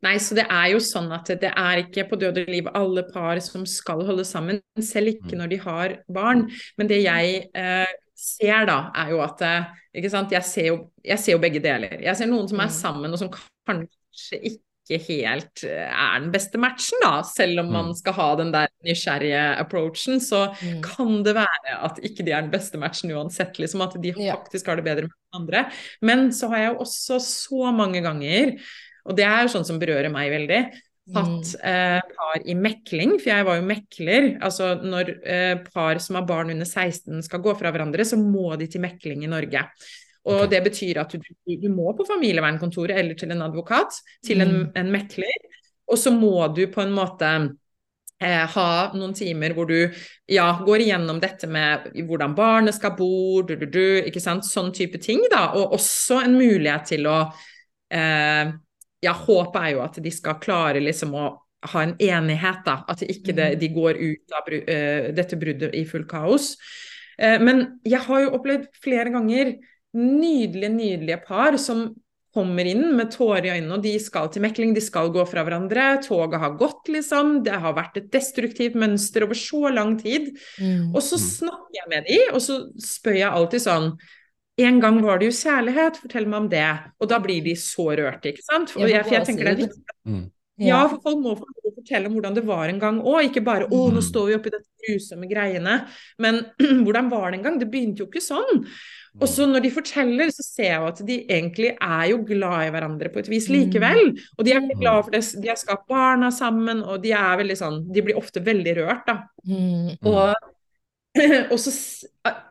Nei, så det er jo sånn at det er ikke på død og liv alle par som skal holde sammen, selv ikke når de har barn. Men det jeg eh, ser da, er jo at eh, ikke sant? Jeg, ser jo, jeg ser jo begge deler. Jeg ser noen som er Mm. sammen, og som kanskje ikke helt eh, er den beste matchen, da. Selv om man Mm. skal ha den der nysgjerrige approachen, så Mm. kan det være at ikke de er den beste matchen uansett, liksom at de faktisk har det bedre med andre. Men så har jeg jo også så mange ganger, og det er jo sånn som berører meg veldig, hatt eh, par i mekling, for jeg var jo mekler. Altså når eh, par som har barn under 16 skal gå fra hverandre, så må de til mekling i Norge. Og okay. det betyr at du, du må på familievernkontoret eller til en advokat, til en, Mm. en mekler. Og så må du på en måte eh, ha noen timer hvor du ja, går igjennom dette med hvordan barnet skal bo, du, du, du, ikke sant? sånn type ting. da, Og også en mulighet til å eh, Ja, håpet er jo at de skal klare liksom å ha en enighet, da. At ikke det, de går ut av bru- eh, dette bruddet i full kaos. Eh, men jeg har jo opplevd flere ganger nydelige, nydelige par som kommer inn med tårer i øynene, og de skal til mekling, de skal gå fra hverandre. Toget har gått, liksom. Det har vært et destruktivt mønster over så lang tid. Mm. Og så Mm. snakker jeg med de, og så spør jeg alltid sånn En gang var det jo kjærlighet, fortell meg om det. Og da blir de så rørte, ikke sant? For jeg, for jeg tenker det er viktig Mm. ja, for folk må få fortelle om hvordan det var en gang òg, ikke bare 'å, nå Mm. står vi oppi dette grusomme greiene', men (clears throat) hvordan var det en gang? Det begynte jo ikke sånn. Og så når de forteller, så ser jeg jo at de egentlig er jo glad i hverandre på et vis Mm. likevel. Og de er veldig Mm. glad for det, de har skapt barna sammen, og de er veldig sånn De blir ofte veldig rørt, da. Mm. Og (laughs) og så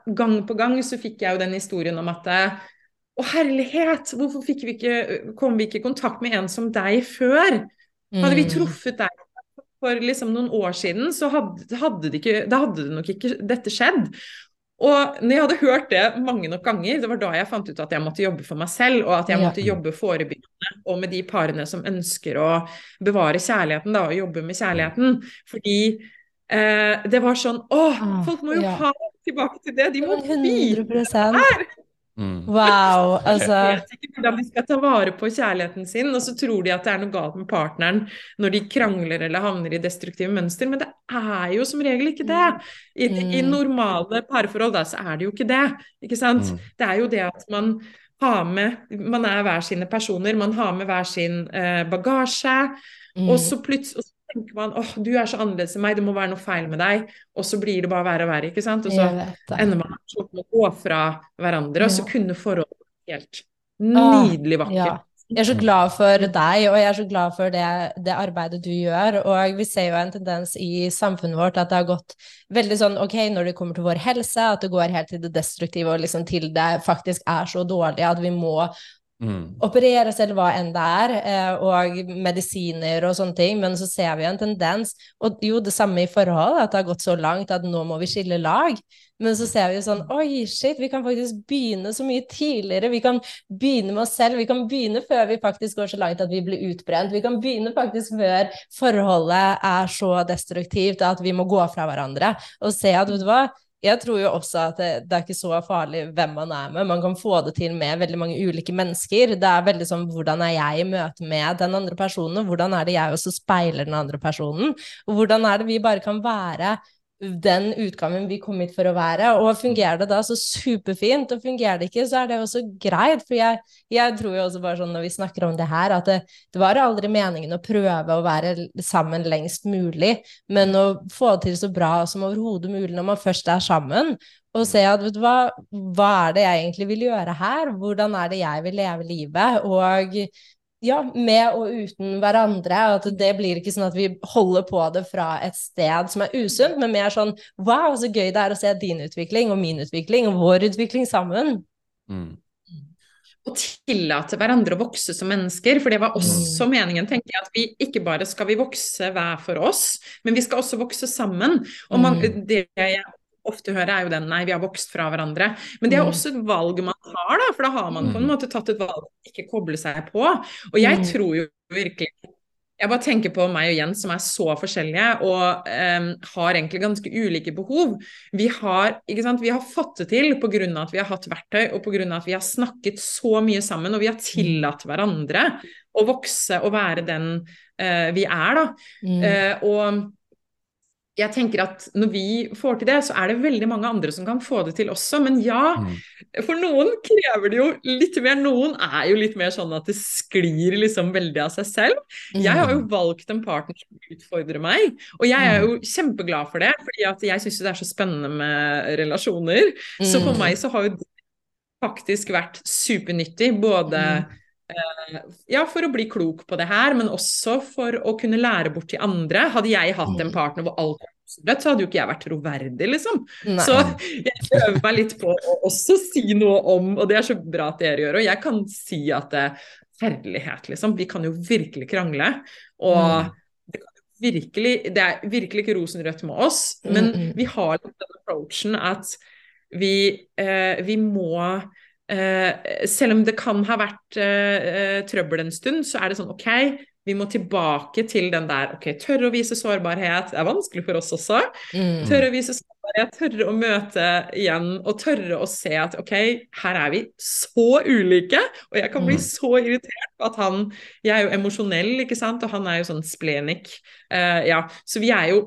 gang på gang så fikk jeg jo den historien om at å herlighet, hvorfor vi ikke, kom vi ikke i kontakt med en som deg før? Hadde vi mm. truffet deg for liksom noen år siden, så hadde, hadde, det ikke, da hadde det nok ikke dette skjedd. Og når jeg hadde hørt det mange nok ganger, det var da jeg fant ut at jeg måtte jobbe for meg selv, og at jeg måtte jobbe forebyggende, og med de parene som ønsker å bevare kjærligheten, da, og jobbe med kjærligheten. Fordi eh, det var sånn Å, ah, folk må jo ja. ha tilbake til det! De må vite det her! Mm. Wow, altså De vet ikke hvordan de skal ta vare på kjærligheten sin, og så tror de at det er noe galt med partneren når de krangler eller havner i destruktive mønster, men det er jo som regel ikke det. I, mm. i normale parforhold da, så er det jo ikke det, ikke sant. Mm. Det er jo det at man har med Man er hver sine personer, man har med hver sin eh, bagasje, og så plutselig tenker man åh, du er så annerledes enn meg, det må være noe feil med deg. Og så blir det bare verre og verre, ikke sant. Og så ender man med å gå fra hverandre, ja. og så kunne forholdet helt nydelig vakkert. Ja. Jeg er så glad for deg, og jeg er så glad for det, det, arbeidet du gjør. Og vi ser jo en tendens i samfunnet vårt at det har gått veldig sånn ok, når det kommer til vår helse, at det går helt til det destruktive og liksom til det faktisk er så dårlig at vi må Mm. Opereres eller hva enn det er, eh, og medisiner og sånne ting, men så ser vi en tendens, og jo det samme i forhold, at det har gått så langt at nå må vi skille lag. Men så ser vi sånn Oi, shit, vi kan faktisk begynne så mye tidligere. Vi kan begynne med oss selv. Vi kan begynne før vi faktisk går så langt at vi blir utbrent. Vi kan begynne faktisk før forholdet er så destruktivt at vi må gå fra hverandre. Og se at, vet du hva, jeg tror jo også at det, det, er ikke så farlig hvem man er med. Man kan få det til med veldig mange ulike mennesker. Det er veldig sånn hvordan er jeg i møte med den andre personen, og hvordan er det jeg også speiler den andre personen? Og hvordan er det vi bare kan være den utgaven vi kom hit for å være. Og fungerer det da så superfint, og fungerer det ikke, så er det også greit. For jeg, jeg tror jo også bare sånn når vi snakker om det her, at det, det, var aldri meningen å prøve å være sammen lengst mulig, men å få det til så bra som overhodet mulig når man først er sammen. Og se at vet du hva, hva er det jeg egentlig vil gjøre her? Hvordan er det jeg vil leve livet? Og ja, med og uten hverandre. At det blir ikke sånn at vi holder på det fra et sted som er usunt, men mer sånn wow, så gøy det er å se din utvikling og min utvikling og vår utvikling sammen. Mm. Og tillate hverandre å vokse som mennesker, for det var også mm. meningen, tenker jeg, at vi ikke bare skal vi vokse hver for oss, men vi skal også vokse sammen. Og man, mm. det jeg ofte hører, er jo den nei, vi har vokst fra hverandre. Men det er mm. også et valg man har, da, for da har man på en mm. måte tatt et valg om ikke koble seg på. Og jeg mm. tror jo virkelig jeg bare tenker på meg og Jens som er så forskjellige og um, har egentlig ganske ulike behov. Vi har, vi har fått det til pga. at vi har hatt verktøy og pga. at vi har snakket så mye sammen og vi har tillatt hverandre å vokse og være den uh, vi er. da. Mm. Uh, og jeg tenker at når vi får til det, så er det veldig mange andre som kan få det til også. Men ja, mm. for noen krever det jo litt mer. Noen er jo litt mer sånn at det sklir liksom veldig av seg selv. Jeg har jo mm. valgt en partner som utfordrer meg, og jeg er jo mm. kjempeglad for det. fordi at jeg syns det er så spennende med relasjoner. Så for meg så har jo det faktisk vært supernyttig. både ja, for å bli klok på det her, men også for å kunne lære bort til andre. Hadde jeg hatt en mm. partner hvor alt var absolutt, så hadde jo ikke jeg vært troverdig, liksom. Nei. Så jeg øver meg litt på å også si noe om, og det er så bra at dere gjør, og jeg kan si at det, eh, herlighet, liksom. Vi kan jo virkelig krangle. Og mm. det, virkelig, det, er virkelig ikke rosenrødt med oss, men mm, mm. vi har den approachen at vi, eh, vi må selv om det kan ha vært uh, trøbbel en stund, så er det sånn OK, vi må tilbake til den der OK, tørre å vise sårbarhet. Det er vanskelig for oss også. Mm. Tørre å vise sårbarhet, tørre å møte igjen, og tørre å se at OK, her er vi så ulike, og jeg kan bli mm. så irritert på at han Jeg er jo emosjonell, ikke sant, og han er jo sånn splenik. Uh, ja, så vi er jo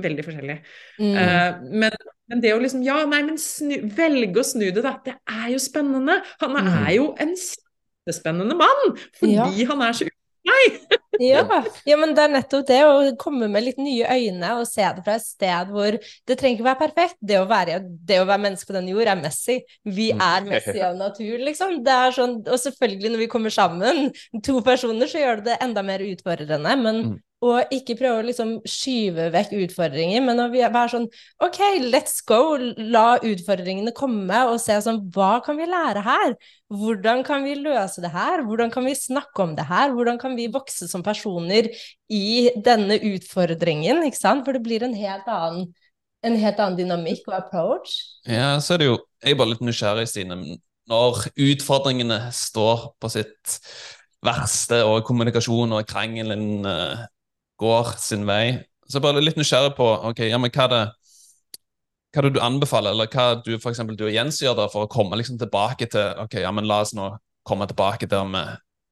veldig forskjellige. Mm. men men det å liksom Ja, nei, men snu, velge å snu det, da. Det er jo spennende. Han er mm. jo en spennende mann fordi ja. han er så Nei! (laughs) ja. ja, men det er nettopp det å komme med litt nye øyne og se det fra et sted hvor det trenger ikke være perfekt. Det å være, det å være menneske på den jord er Messi. Vi mm. er Messi av natur, liksom. Det er sånn, og selvfølgelig når vi kommer sammen, to personer, så gjør det det enda mer utfordrende. Men mm. Og ikke prøve å liksom skyve vekk utfordringer, men å være sånn OK, let's go, la utfordringene komme, og se sånn Hva kan vi lære her? Hvordan kan vi løse det her? Hvordan kan vi snakke om det her? Hvordan kan vi vokse som personer i denne utfordringen, ikke sant? For det blir en helt annen en helt annen dynamikk og approach. Ja, så er det jo Jeg er bare litt nysgjerrig, Stine. Når utfordringene står på sitt verste, og kommunikasjon og krangelen uh, går sin vei, så er jeg bare litt nysgjerrig på ok, ja, men hva er det hva er det du anbefaler, eller hva du for eksempel, du og Jens gjør da for å komme liksom tilbake til ok, ja, men la oss nå komme tilbake der vi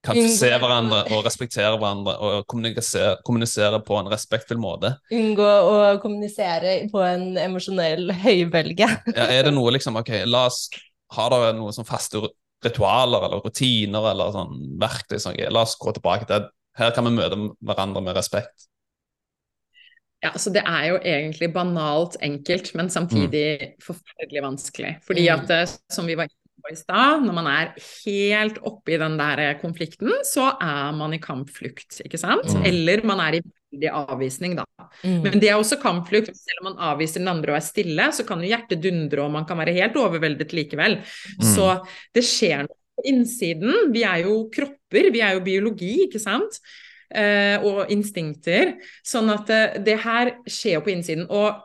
kan se hverandre og respektere hverandre og kommunisere, kommunisere, på en respektfull måte. Unngå å kommunisere på en emosjonell høybølge. (laughs) ja, er det noe liksom Ok, la oss ha det noe sånn faste ritualer eller rutiner eller sånn verktøy som La oss gå tilbake til Her kan vi møte hverandre med respekt. Ja, så Det er jo egentlig banalt enkelt, men samtidig mm. forferdelig vanskelig. Fordi at, eh, som vi var inne på i stad, når man er helt oppe i den der konflikten, så er man i kampflukt, ikke sant? Mm. Eller man er i veldig avvisning, da. Mm. Men det er også kampflukt. Selv om man avviser den andre og er stille, så kan jo hjertet dundre, og man kan være helt overveldet likevel. Mm. Så det skjer noe på innsiden. Vi er jo kropper, vi er jo biologi, ikke sant? Eh, og instinkter. Sånn at det, eh, det her skjer jo på innsiden. Og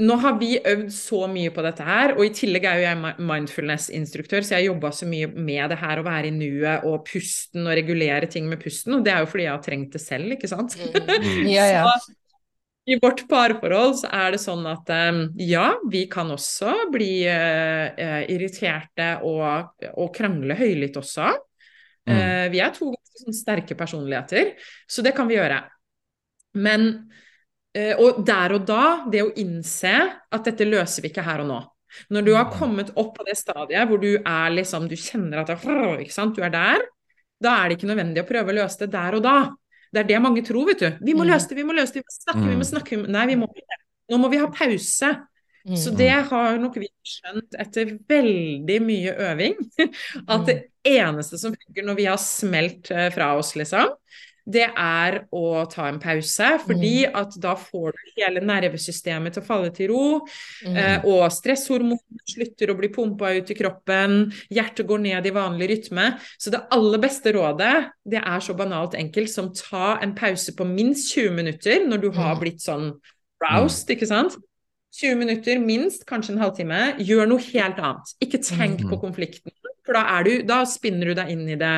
nå har vi øvd så mye på dette her, og i tillegg er jo jeg mindfulness-instruktør, så jeg jobba så mye med det her å være i nuet og pusten og regulere ting med pusten, og det er jo fordi jeg har trengt det selv, ikke sant? Mm. (laughs) Ja, ja. så, i vårt parforhold så er det sånn at um, ja, vi kan også bli uh, irriterte og, og, krangle høylytt også. Mm. Uh, vi er to sånn, sterke personligheter, så det kan vi gjøre. Men uh, Og der og da, det å innse at dette løser vi ikke her og nå. Når du har mm. kommet opp på det stadiet hvor du er liksom Du kjenner at det, du er der, da er det ikke nødvendig å prøve å løse det der og da. Det er det mange tror, vet du. Vi må mm. løse det, vi må løse det, vi må snakke, vi må mm. snakke. Nei, vi må ikke. Nå må vi ha pause. Så det har nok vi skjønt etter veldig mye øving. (laughs) At det eneste som funker når vi har smelt eh, fra oss, liksom, det er å ta en pause, fordi mm. at da får du hele nervesystemet til å falle til ro, mm. eh, og stresshormonene slutter å bli pumpa ut i kroppen, hjertet går ned i vanlig rytme. Så det aller beste rådet, det er så banalt enkelt som ta en pause på minst 20 minutter når du har mm. blitt sånn roused, ikke sant? 20 minutter, minst, kanskje en halvtime. Gjør noe helt annet. Ikke tenk på konflikten, for da, du, da spinner du deg inn i det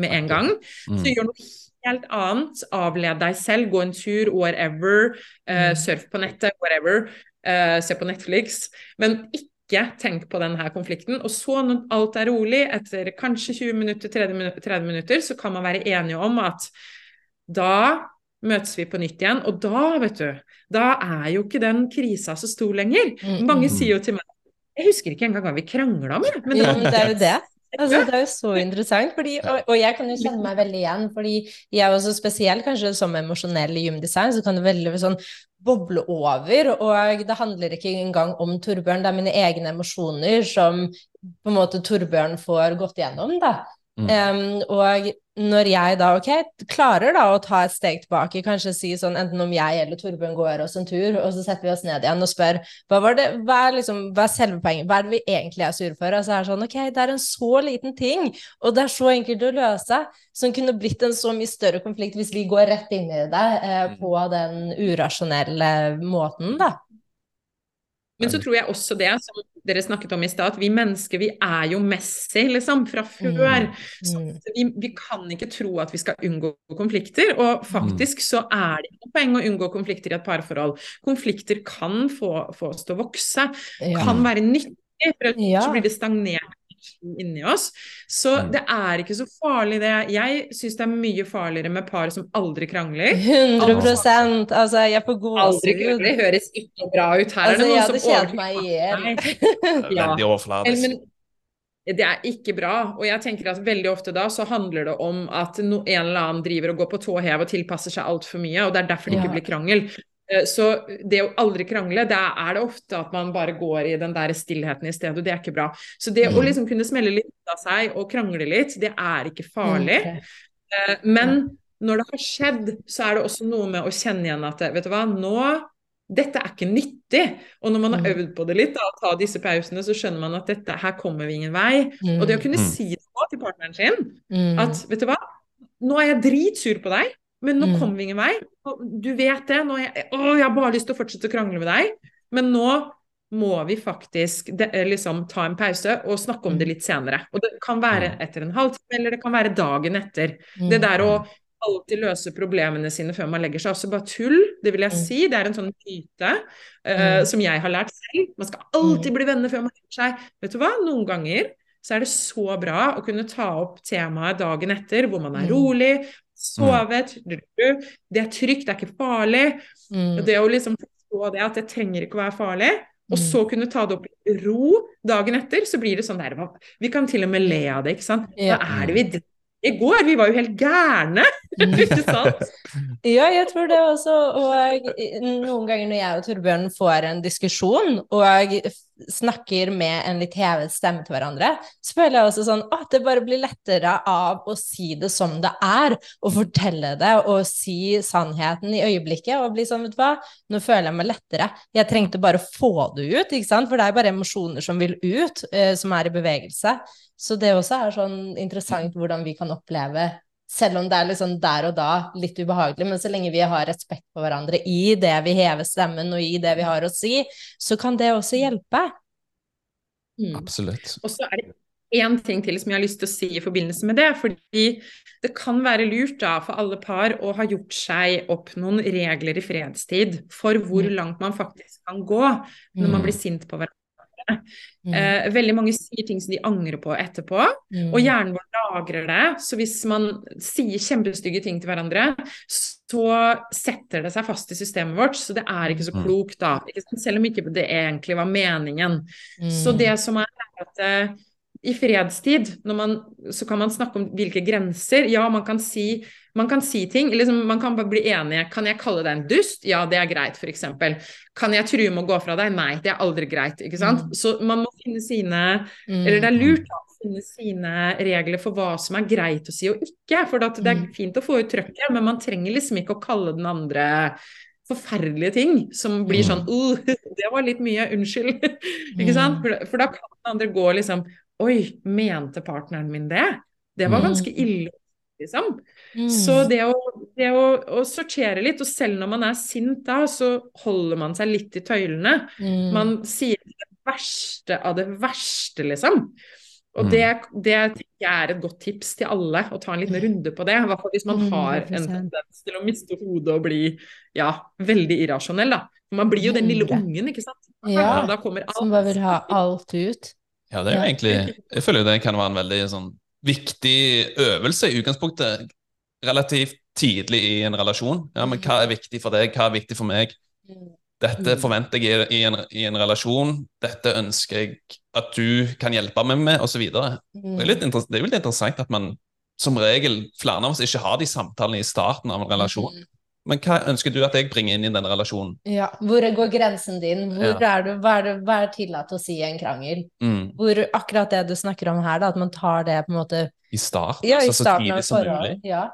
med en gang. Så gjør noe helt annet. Avled deg selv, gå en tur, whatever. Uh, surf på nettet, whatever. Uh, se på Netflix. Men ikke tenk på denne konflikten. Og så, når alt er rolig, etter kanskje 20 minutter, 30 minutter, 30 minutter så kan man være enige om at da møtes vi på nytt igjen. Og da, vet du, da er jo ikke den krisa så stor lenger. Mm, Mange mm. sier jo til meg Jeg husker ikke engang hva vi krangla om, men ja, det er jo det. Altså, det er jo så interessant, fordi, og, og, jeg kan jo kjenne meg veldig igjen, fordi jeg er også spesielt kanskje som emosjonell i gymdesign, så kan det veldig sånn boble over, og det handler ikke engang om Torbjørn, det er mine egne emosjoner som på en måte Torbjørn får gått gjennom, da. Mm. Um, og når jeg da, ok, klarer da å ta et steg tilbake, kanskje si sånn enten om jeg eller Torbjørn går oss en tur, og så setter vi oss ned igjen og spør hva var det, hva er, liksom, hva er selve poenget, hva er det vi egentlig er sure for? Og så er det sånn, ok, det er en så liten ting, og det er så enkelt å løse, som kunne blitt en så mye større konflikt hvis vi går rett inn i det eh, mm. på den urasjonelle måten, da. Men så tror jeg også det, som dere snakket om i stad, at vi mennesker vi er jo Messi liksom, fra før. Mm. Så mm. vi, vi, kan ikke tro at vi skal unngå konflikter. Og faktisk så er det ikke poeng å unngå konflikter i et parforhold. Konflikter kan få, få oss til å vokse, kan være nyttig, for ellers ja. blir det stagnert inni oss. Så det er ikke så farlig, det. Jeg syns det er mye farligere med par som aldri krangler. 100% Altså, jeg får gåsehud. Aldri krangler høres ikke bra ut. Her altså, er det noen som. Veldig overfladisk. Det er ikke bra. Og jeg tenker at veldig ofte da så handler det om at no, en eller annen driver og går på tå hev og tilpasser seg altfor mye, og det er derfor det ikke blir krangel. Eh, så det å aldri krangle, da er det ofte at man bare går i den der stillheten i stedet, og det er ikke bra. Så det mm. å liksom kunne smelle litt av seg og krangle litt, det er ikke farlig. Eh, men når det har skjedd, så er det også noe med å kjenne igjen at vet du hva, nå dette er ikke nyttig. Og når man har Mm. øvd på det litt, da, og ta disse pausene, så skjønner man at dette, her kommer vi ingen vei. Mm. Og det å kunne Mm. si det til partneren sin, Mm. at vet du hva, nå er jeg dritsur på deg, men nå Mm. kommer vi ingen vei. Du vet det. Nå jeg, å, jeg har bare lyst til å fortsette å krangle med deg, men nå må vi faktisk det, eh, liksom, ta en pause og snakke om det Mm. litt senere. Og det kan være etter en halvtime, eller det kan være dagen etter. Mm. Det der å alltid løse problemene sine før man legger seg, også bare tull. Det vil jeg Mm. si. Det er en sånn myte Mm. som jeg har lært selv. Man skal alltid bli venner før man legger seg. Vet du hva? Noen ganger så er det så bra å kunne ta opp temaet dagen etter, hvor man er Mm. Sovet, det er trygt, det er ikke farlig. Mm. Det å liksom forstå det at det trenger ikke å være farlig, og Mm. så kunne ta det opp i ro dagen etter, så blir det sånn der Vi kan til og med le av det, ikke sant. Hva er det vi driver i går? Vi var jo helt gærne! Mm. (laughs) ikke sant? (laughs) Ja, jeg tror det også. Og noen ganger når jeg og Torbjørn får en diskusjon og snakker med en litt hevet stemme til hverandre, så føler jeg også sånn at det bare blir lettere av å si det som det er, og fortelle det og si sannheten i øyeblikket, og bli sånn, vet du hva, nå føler jeg meg lettere. Jeg trengte bare å få det ut, ikke sant, for det er bare emosjoner som vil ut, eh, som er i bevegelse. Så det også er sånn interessant hvordan vi kan oppleve selv om det er liksom der og da litt ubehagelig, men så lenge vi har respekt for hverandre i det vi hever stemmen og i det vi har å si, så kan det også hjelpe. Mm. Absolutt. Og så er det én ting til som jeg har lyst til å si i forbindelse med det. Fordi det kan være lurt da for alle par å ha gjort seg opp noen regler i fredstid for hvor Mm. langt man faktisk kan gå når man Mm. blir sint på hverandre. Mm. Eh, veldig mange sier ting som de angrer på etterpå, Mm. og hjernen vår lagrer det. Så hvis man sier kjempestygge ting til hverandre, så setter det seg fast i systemet vårt. Så det er ikke så Mm. klokt da. Ikke sant? Selv om ikke det egentlig var meningen. Så Mm. det som er at eh, i fredstid når man, så kan man snakke om hvilke grenser. Ja, man kan si, man kan si ting. Liksom, man kan bare bli enige. Kan jeg kalle deg en dust? Ja, det er greit, f.eks. Kan jeg true med å gå fra deg? Nei, det er aldri greit. ikke sant? Mm. Så man må finne sine Mm. Eller det er lurt å finne sine regler for hva som er greit å si og ikke. For at det er Mm. fint å få ut trøkket, men man trenger liksom ikke å kalle den andre forferdelige ting som blir sånn uh, (laughs) det var litt mye, unnskyld. (laughs) ikke sant? Mm. For, for da kan den andre gå liksom Oi, mente partneren min det? Det var Mm. ganske ille, liksom. Mm. Så det, å, det å, å sortere litt, og selv når man er sint da, så holder man seg litt i tøylene. Mm. Man sier det verste av det verste, liksom. Og Mm. det, det er et godt tips til alle, å ta en liten runde på det. I hvert fall hvis man har en 100%. tendens til å miste hodet og bli ja, veldig irrasjonell, da. Man blir jo den lille ungen, ikke sant. Ja, da kommer alt. som bare vil ha alt ut. Ja, det er jo egentlig Jeg føler det kan være en veldig sånn viktig øvelse i utgangspunktet. Relativt tidlig i en relasjon. Ja, men hva er viktig for deg, hva er viktig for meg? Dette Mm. forventer jeg i en, i en relasjon. Dette ønsker jeg at du kan hjelpe meg med, osv. Det, Mm. det er jo litt interessant at man som regel, flere av oss, ikke har de samtalene i starten av en relasjon. Men hva ønsker du at jeg bringer inn i denne relasjonen? Ja, hvor går grensen din? Hvor Ja. er du, hva, er det, hva er tillatt å si i en krangel? Mm. Hvor akkurat det du snakker om her, da, at man tar det på en måte I start, Ja, i altså så starten av tidlig som forhold. mulig. Ja.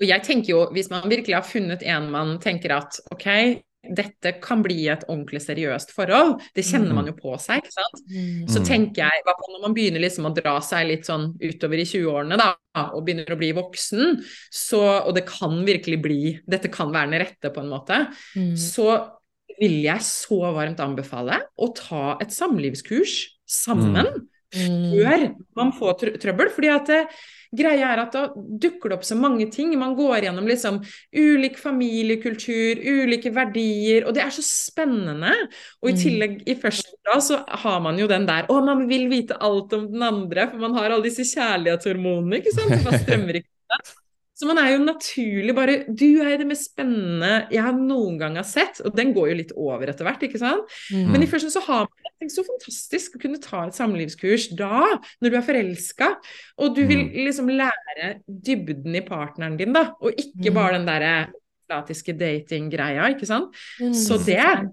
Og jeg tenker jo, hvis man virkelig har funnet en man tenker at ok, dette kan bli et ordentlig seriøst forhold, det kjenner man jo på seg, ikke sant. Mm. Så Mm. tenker jeg, når man begynner liksom å dra seg litt sånn utover i 20-årene da, og begynner å bli voksen, så, og det kan virkelig bli, dette kan være den rette på en måte, Mm. så vil jeg så varmt anbefale å ta et samlivskurs sammen Mm. før man får trøbbel. fordi at det, greia er at da dukker det opp så mange ting. Man går gjennom liksom ulik familiekultur, ulike verdier, og det er så spennende. Og i Mm. tillegg, i første da, så har man jo den der Å, man vil vite alt om den andre, for man har alle disse kjærlighetshormonene, ikke sant. Det bare (laughs) strømmer ikke. Så man er jo naturlig bare Du er det mest spennende jeg har noen gang har sett. Og den går jo litt over etter hvert, ikke sant. Mm. Men i første så har man det så fantastisk å kunne ta et samlivskurs da, når du er forelska, og du vil Mm. liksom lære dybden i partneren din, da, og ikke Mm. bare den derre flatiske datinggreia, ikke sant. Mm. Så det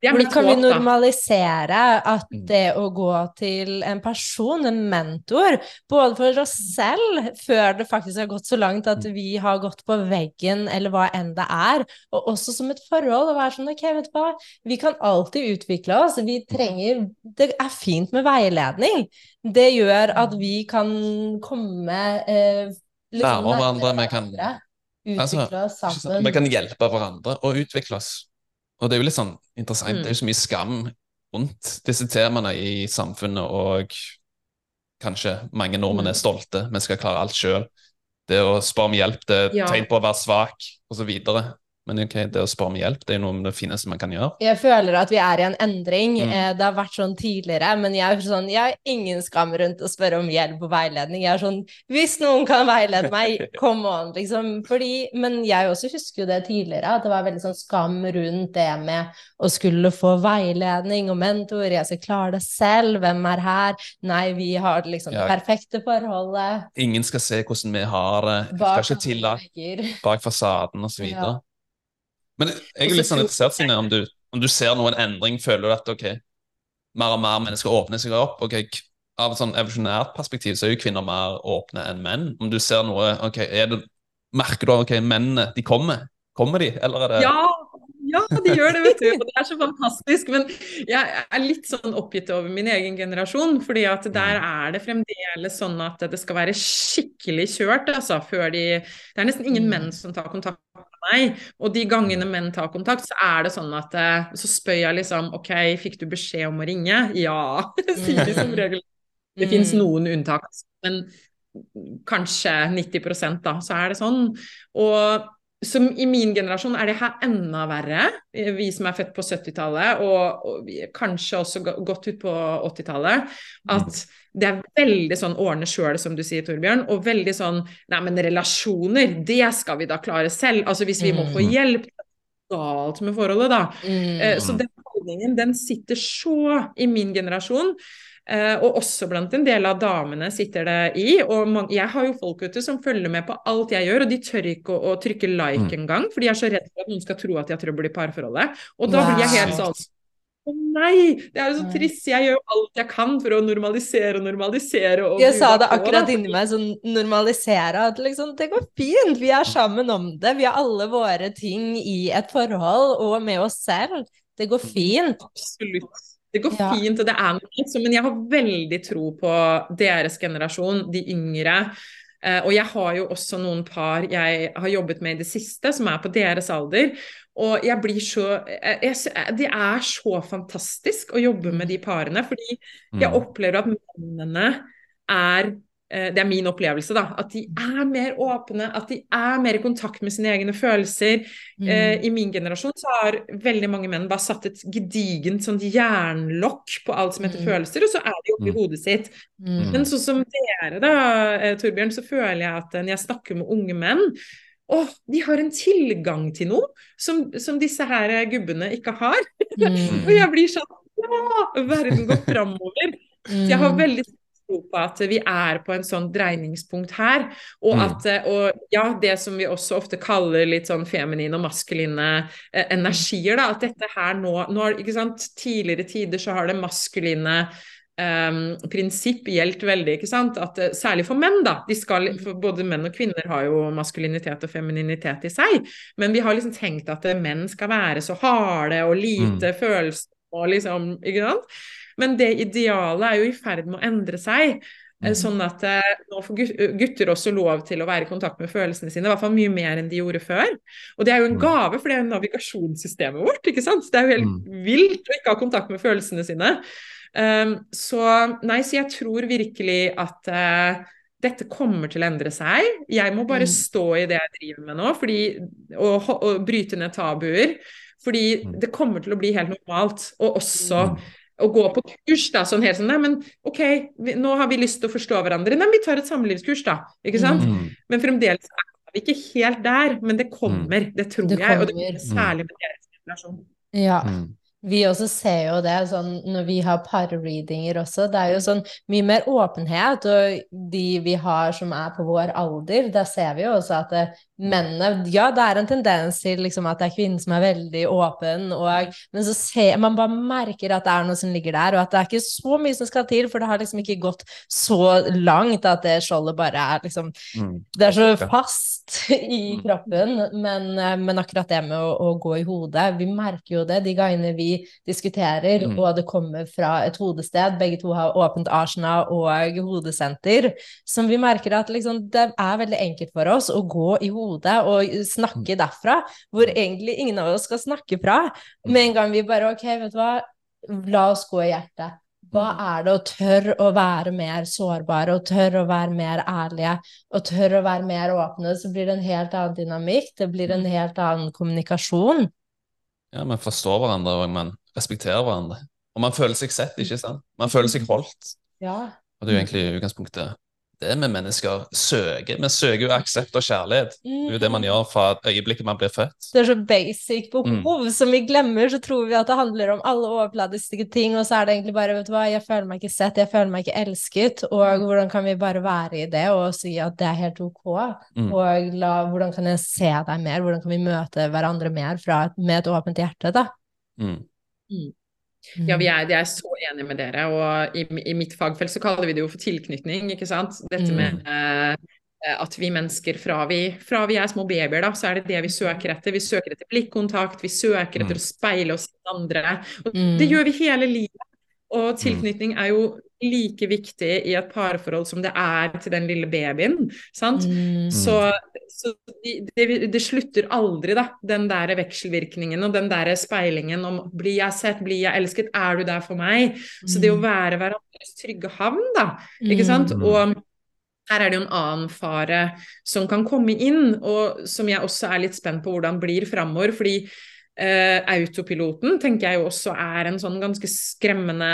Hvordan kan vi normalisere at Mm. det å gå til en person, en mentor, både for oss selv, før det faktisk har gått så langt at Mm. vi har gått på veggen, eller hva enn det er, og også som et forhold, å være sånn, ok, vet du hva, vi kan alltid utvikle oss, vi trenger, det er fint med veiledning. Det gjør at vi kan komme eh, liksom Nærmere hverandre, vi kan- Altså, utvikle oss sammen. Vi kan hjelpe hverandre og utvikle oss. Og det er jo litt sånn interessant. Mm. Det er jo så mye skam rundt disse temaene i samfunnet, og kanskje mange nordmenn Mm. er stolte. Vi skal klare alt sjøl. Det å spørre om hjelp, det er Ja. tegn på å være svak, osv. Men ok, det å spørre om hjelp, det er jo noe det fineste man kan gjøre. Jeg føler at vi er i en endring. Mm. Eh, Det har vært sånn tidligere, men jeg, er sånn, jeg har ingen skam rundt å spørre om hjelp og veiledning. Jeg er sånn Hvis noen kan veilede meg, (laughs) come on, liksom. Fordi, men jeg også husker jo det tidligere, at det var veldig sånn skam rundt det med å skulle få veiledning og mentor. Jeg skal klare det selv. Hvem er her? Nei, vi har liksom det Ja. perfekte forholdet. Ingen skal se hvordan vi har det. Bak Skal ikke tillate bak fasaden osv. Ja. Men jeg er litt sånn interessert, Signe, om du, om du ser noen endring, føler du at ok, mer og mer mennesker åpner seg opp? ok, Av et sånn evolusjonært perspektiv så er jo kvinner mer åpne enn menn. Om du ser noe, ok, det, merker du ok, mennene, de kommer? Kommer de, eller er det Ja, ja, de gjør det, vet du. Og det er så fantastisk. Men jeg er litt sånn oppgitt over min egen generasjon, fordi at der er det fremdeles sånn at det skal være skikkelig kjørt, altså, før de Det er nesten ingen Mm. menn som tar kontakt meg. Og de gangene menn tar kontakt, så er det sånn at eh, Så spør jeg liksom OK, fikk du beskjed om å ringe? Ja, (laughs) sier de som regel. Det Mm. finnes noen unntak, men kanskje 90% da, så er det sånn. Og som i min generasjon er det her enda verre, vi som er født på 70-tallet, og, og kanskje også godt gått ut på 80-tallet, at det er veldig sånn ordne sjøl, som du sier, Torbjørn, og veldig sånn Nei, men relasjoner, det skal vi da klare selv. Altså hvis vi må få Mm. hjelp, galt med forholdet, da. Eh, Mm. Så den holdningen, den sitter så i min generasjon. Eh, Og også blant en del av damene sitter det i. Og jeg har jo folk ute som følger med på alt jeg gjør, og de tør ikke å, å trykke like Mm. engang, for de er så redd for at noen skal tro at de har trøbbel i parforholdet. Og da blir jeg helt sånn Å nei, det er jo så trist. Jeg gjør jo alt jeg kan for å normalisere og normalisere. Og Jeg sa det på, akkurat inni meg, sånn normalisere at liksom, det går fint, vi er sammen om det. Vi har alle våre ting i et forhold og med oss selv. Det går fint. Absolutt. Det går Ja. fint, og det er noe men jeg har veldig tro på deres generasjon, de yngre. Uh, og jeg har jo også noen par jeg har jobbet med i det siste, som er på deres alder. Og jeg blir så jeg, jeg, Det er så fantastisk å jobbe med de parene, fordi jeg Mm. opplever at mennene er eh, Det er min opplevelse, da. At de er mer åpne, at de er mer i kontakt med sine egne følelser. Eh, Mm. I min generasjon så har veldig mange menn bare satt et gedigent sånn jernlokk på alt som heter Mm. følelser, og så er de oppi Mm. hodet sitt. Mm. Men sånn som dere da, eh, Torbjørn, så føler jeg at eh, når jeg snakker med unge menn Åh, de har en tilgang til noe som, som disse her eh, gubbene ikke har. (laughs) Mm. Og jeg blir sånn Ja! Verden går framover. Så jeg har Mm. veldig tro på at vi er på en sånn dreiningspunkt her. Og Mm. at eh, og ja, det som vi også ofte kaller litt sånn feminine og maskuline eh, energier, da. At dette her nå, nå ikke sant, Tidligere tider så har det maskuline um, prinsipp gjeldt veldig, ikke sant. At, eh, særlig for menn, da. De skal, for både menn og kvinner har jo maskulinitet og femininitet i seg. Men vi har liksom tenkt at eh, menn skal være så harde og lite følsomme og liksom Ikke sant. Men det idealet er jo i ferd med å endre seg. Eh, Mm. Sånn at eh, nå får gutter også lov til å være i kontakt med følelsene sine, i hvert fall mye mer enn de gjorde før. Og det er jo en Mm. gave, for det er jo navigasjonssystemet vårt, ikke sant. Det er jo helt Mm. vilt å ikke ha kontakt med følelsene sine. Um, så nei, så jeg tror virkelig at uh, dette kommer til å endre seg. Jeg må bare Mm. stå i det jeg driver med nå, fordi, og, og bryte ned tabuer. Fordi Mm. det kommer til å bli helt normalt. Og også. Å gå på kurs, da, sånn helt sånn Nei, men OK, vi, nå har vi lyst til å forstå hverandre. Nei, vi tar et samlivskurs, da. Ikke sant? Mm. Men fremdeles er vi ikke helt der. Men det kommer, det tror Det jeg. Og det kommer. kommer særlig med deres generasjon. Ja. Mm. Vi også ser jo det sånn når vi har parreadinger også. Det er jo sånn mye mer åpenhet, og de vi har som er på vår alder, der ser vi jo også at det, mennene Ja, det er en tendens til liksom, at det er kvinnen som er veldig åpen, og, men så ser man bare merker at det er noe som ligger der, og at det er ikke så mye som skal til, for det har liksom ikke gått så langt at det skjoldet bare er liksom mm. Det er så fast (laughs) i mm. kroppen, men, men akkurat det med å, å, gå i hodet Vi merker jo det de gangene vi diskuterer, mm. og det kommer fra et hodested. Begge to har åpent Arsena og hodesenter, som vi merker at liksom, det er veldig enkelt for oss å gå i hodet og snakke mm. derfra, hvor mm. egentlig ingen av oss skal snakke fra. Med en gang vi bare OK, vet du hva, la oss gå i hjertet. Hva mm. er det å tørre å være mer sårbare og tørre å være mer ærlige og tørre å være mer åpne? Så blir det en helt annen dynamikk, det blir en helt annen kommunikasjon. Ja, man forstår hverandre, og man respekterer hverandre. Og man føler seg sett, ikke sant? Man føler seg holdt. Ja. Og det er jo egentlig utgangspunktet det vi mennesker søker. Vi søker jo aksept og kjærlighet. Det er jo det man mm. gjør fra øyeblikket man blir født. Det er så basic behov mm. som vi glemmer. Så tror vi at det handler om alle overfladiske ting, og så er det egentlig bare vet du hva, jeg føler meg ikke sett, jeg føler meg ikke elsket, og mm. hvordan kan vi bare være i det og si at det er helt ok? Mm. Og la, hvordan kan jeg se deg mer, hvordan kan vi møte hverandre mer fra, med et åpent hjerte, da? Mm. Mm. Ja, vi er, jeg er så enig med dere. Og i, i, mitt fagfelt så kaller vi det jo for tilknytning, ikke sant. Dette med mm. eh, at vi mennesker fra vi, fra vi, er små babyer, da, så er det det vi søker etter. Vi søker etter blikkontakt, vi søker etter mm. å speile oss i andre. Og mm. det gjør vi hele livet. Og tilknytning er jo like viktig i et parforhold som det er til den lille babyen. Sant? Mm. Så, så det, de slutter aldri, da, den der vekselvirkningen og den der speilingen om blir jeg sett, blir jeg elsket, er du der for meg? Mm. Så det å mm. være hverandres trygge havn, da, ikke sant. Mm. Og her er det jo en annen fare som kan komme inn, og som jeg også er litt spent på hvordan blir framover. fordi Uh, autopiloten tenker jeg jo også er en sånn ganske skremmende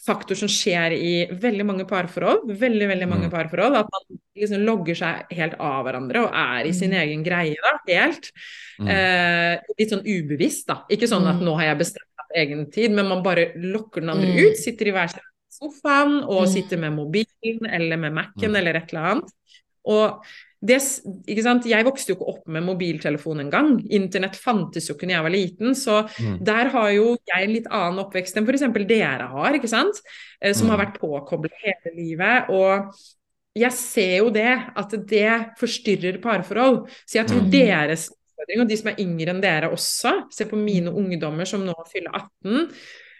faktor som skjer i veldig mange parforhold. Veldig, veldig mange mm. parforhold. At man liksom logger seg helt av hverandre og er i sin mm. egen greie, da. Helt. Mm. Uh, litt sånn ubevisst, da. Ikke sånn at mm. nå har jeg bestemt meg egen tid, men man bare lokker den andre ut. Sitter i hver sin sofaen og sitter med mobilen eller med Mac-en eller et eller annet. Og det, jeg vokste jo ikke opp med mobiltelefon engang. Internett fantes jo ikke da jeg var liten. Så mm. der har jo jeg en litt annen oppvekst enn f.eks. dere har, ikke sant? Eh, som mm. har vært påkoblet hele livet. Og jeg ser jo det, at det forstyrrer parforhold. Så jeg tror mm. deres utfordring, og de som er yngre enn dere også, se på mine mm. ungdommer som nå fyller 18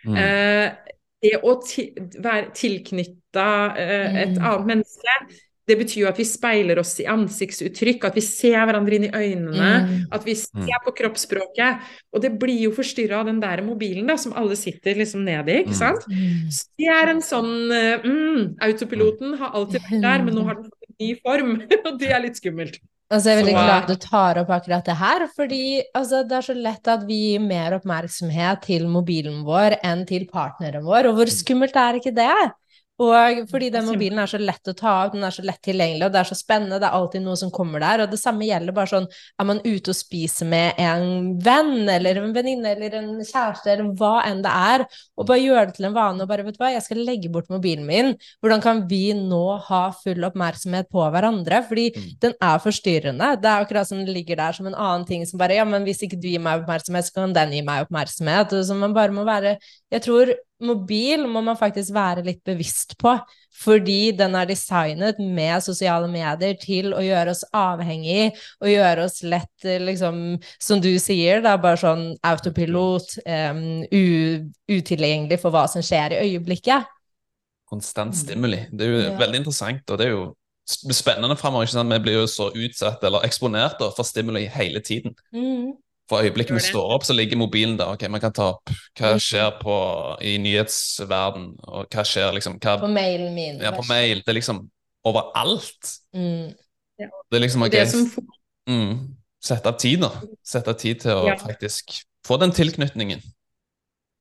mm. eh, Det å ti være tilknytta eh, et mm. annet menneske det betyr jo at vi speiler oss i ansiktsuttrykk, at vi ser hverandre inn i øynene, mm. at vi ser mm. på kroppsspråket. Og det blir jo forstyrra av den der mobilen da, som alle sitter liksom nedi, ikke mm. sant. Mm. Så det er en sånn uh, mm, Autopiloten har alltid vært der, men nå har den fått en ny form, (laughs) og det er litt skummelt. Altså, jeg er veldig glad du tar opp akkurat det her, fordi altså, det er så lett at vi gir mer oppmerksomhet til mobilen vår enn til partneren vår, og hvor mm. skummelt er ikke det? Og fordi den mobilen er så lett å ta av, den er så lett tilgjengelig, og det er så spennende, det er alltid noe som kommer der. Og det samme gjelder bare sånn er man ute og spiser med en venn eller en venninne eller en kjæreste eller hva enn det er, og bare gjøre det til en vane og bare vet du hva, jeg skal legge bort mobilen min. Hvordan kan vi nå ha full oppmerksomhet på hverandre? Fordi mm. den er forstyrrende. Det er akkurat som den ligger der som en annen ting som bare ja, men hvis ikke du gir meg oppmerksomhet, så kan den gi meg oppmerksomhet. Så man bare må være Jeg tror mobil må man faktisk være litt bevisst på, fordi den er designet med sosiale medier til å gjøre oss avhengig og gjøre oss lett, liksom, som du sier, da, bare sånn autopilot, um, utilgjengelig for hva som skjer i øyeblikket. Konstant stimuli. Det er jo ja. veldig interessant, og det er jo spennende framover. Vi blir jo så utsatt eller eksponert da, for stimuli hele tiden. Mm. For øyeblikket vi står opp, så ligger mobilen der. ok, Man kan ta opp hva mm. skjer på, i nyhetsverden, og hva skjer liksom hva, På mailen min. Ja, på mail. Det er liksom overalt. Mm. Ja. Det er liksom ok, det mm, Sette av tid, da. Sette av tid til å ja. faktisk få den tilknytningen.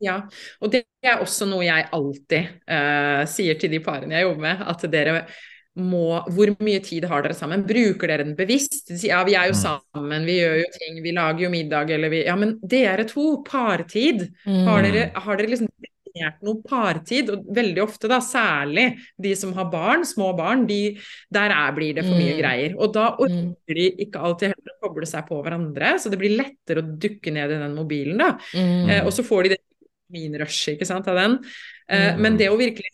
Ja, og det er også noe jeg alltid uh, sier til de parene jeg jobber med, at dere må, hvor mye tid har dere sammen? Bruker dere den bevisst? De sier, ja, vi er jo Mm. sammen, vi gjør jo ting, vi lager jo middag, eller vi Ja, men dere to, partid. Mm. Har dere, har dere liksom definert noe partid? Og veldig ofte, da, særlig de som har barn, små barn, de, der er, blir det for mye Mm. greier. Og da orker Mm. de ikke alltid heller å koble seg på hverandre, så det blir lettere å dukke ned i den mobilen, da. Mm. Eh, og så får de det minrushet, ikke sant, av den. Eh, Mm. Men det å virkelig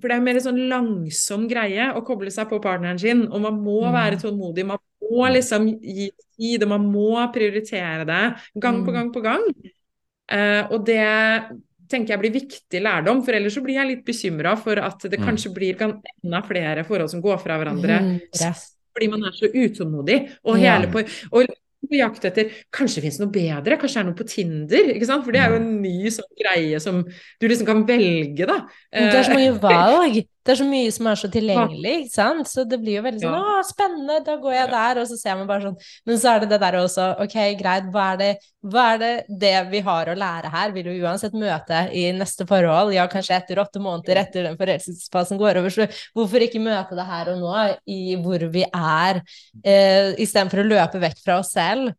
For det er mer en sånn langsom greie å koble seg på partneren sin, og man må Mm. være tålmodig, man må liksom gi tid, og man må prioritere det gang på Mm. gang på gang. Eh, og det tenker jeg blir viktig lærdom, for ellers så blir jeg litt bekymra for at det Mm. kanskje blir kan, enda flere forhold som går fra hverandre Mm, fordi man er så utålmodig og Ja. hele på, og på jakt etter Kanskje det finnes noe bedre? Kanskje det er noe på Tinder? ikke sant? For det er jo en ny sånn greie som du liksom kan velge, da. Det er så Eh, mange valg. (laughs) Det er så mye som er så tilgjengelig, ikke sant. Så det blir jo veldig sånn Ja. å, spennende, da går jeg der, og så ser man bare sånn Men så er det det der også, ok, greit, hva er det, hva er det, det vi har å lære her? Vil jo uansett møte i neste forhold, ja, kanskje etter åtte måneder etter den forelskelsesfasen går over, så hvorfor ikke møte det her og nå, i hvor vi er, eh, istedenfor å løpe vekk fra oss selv?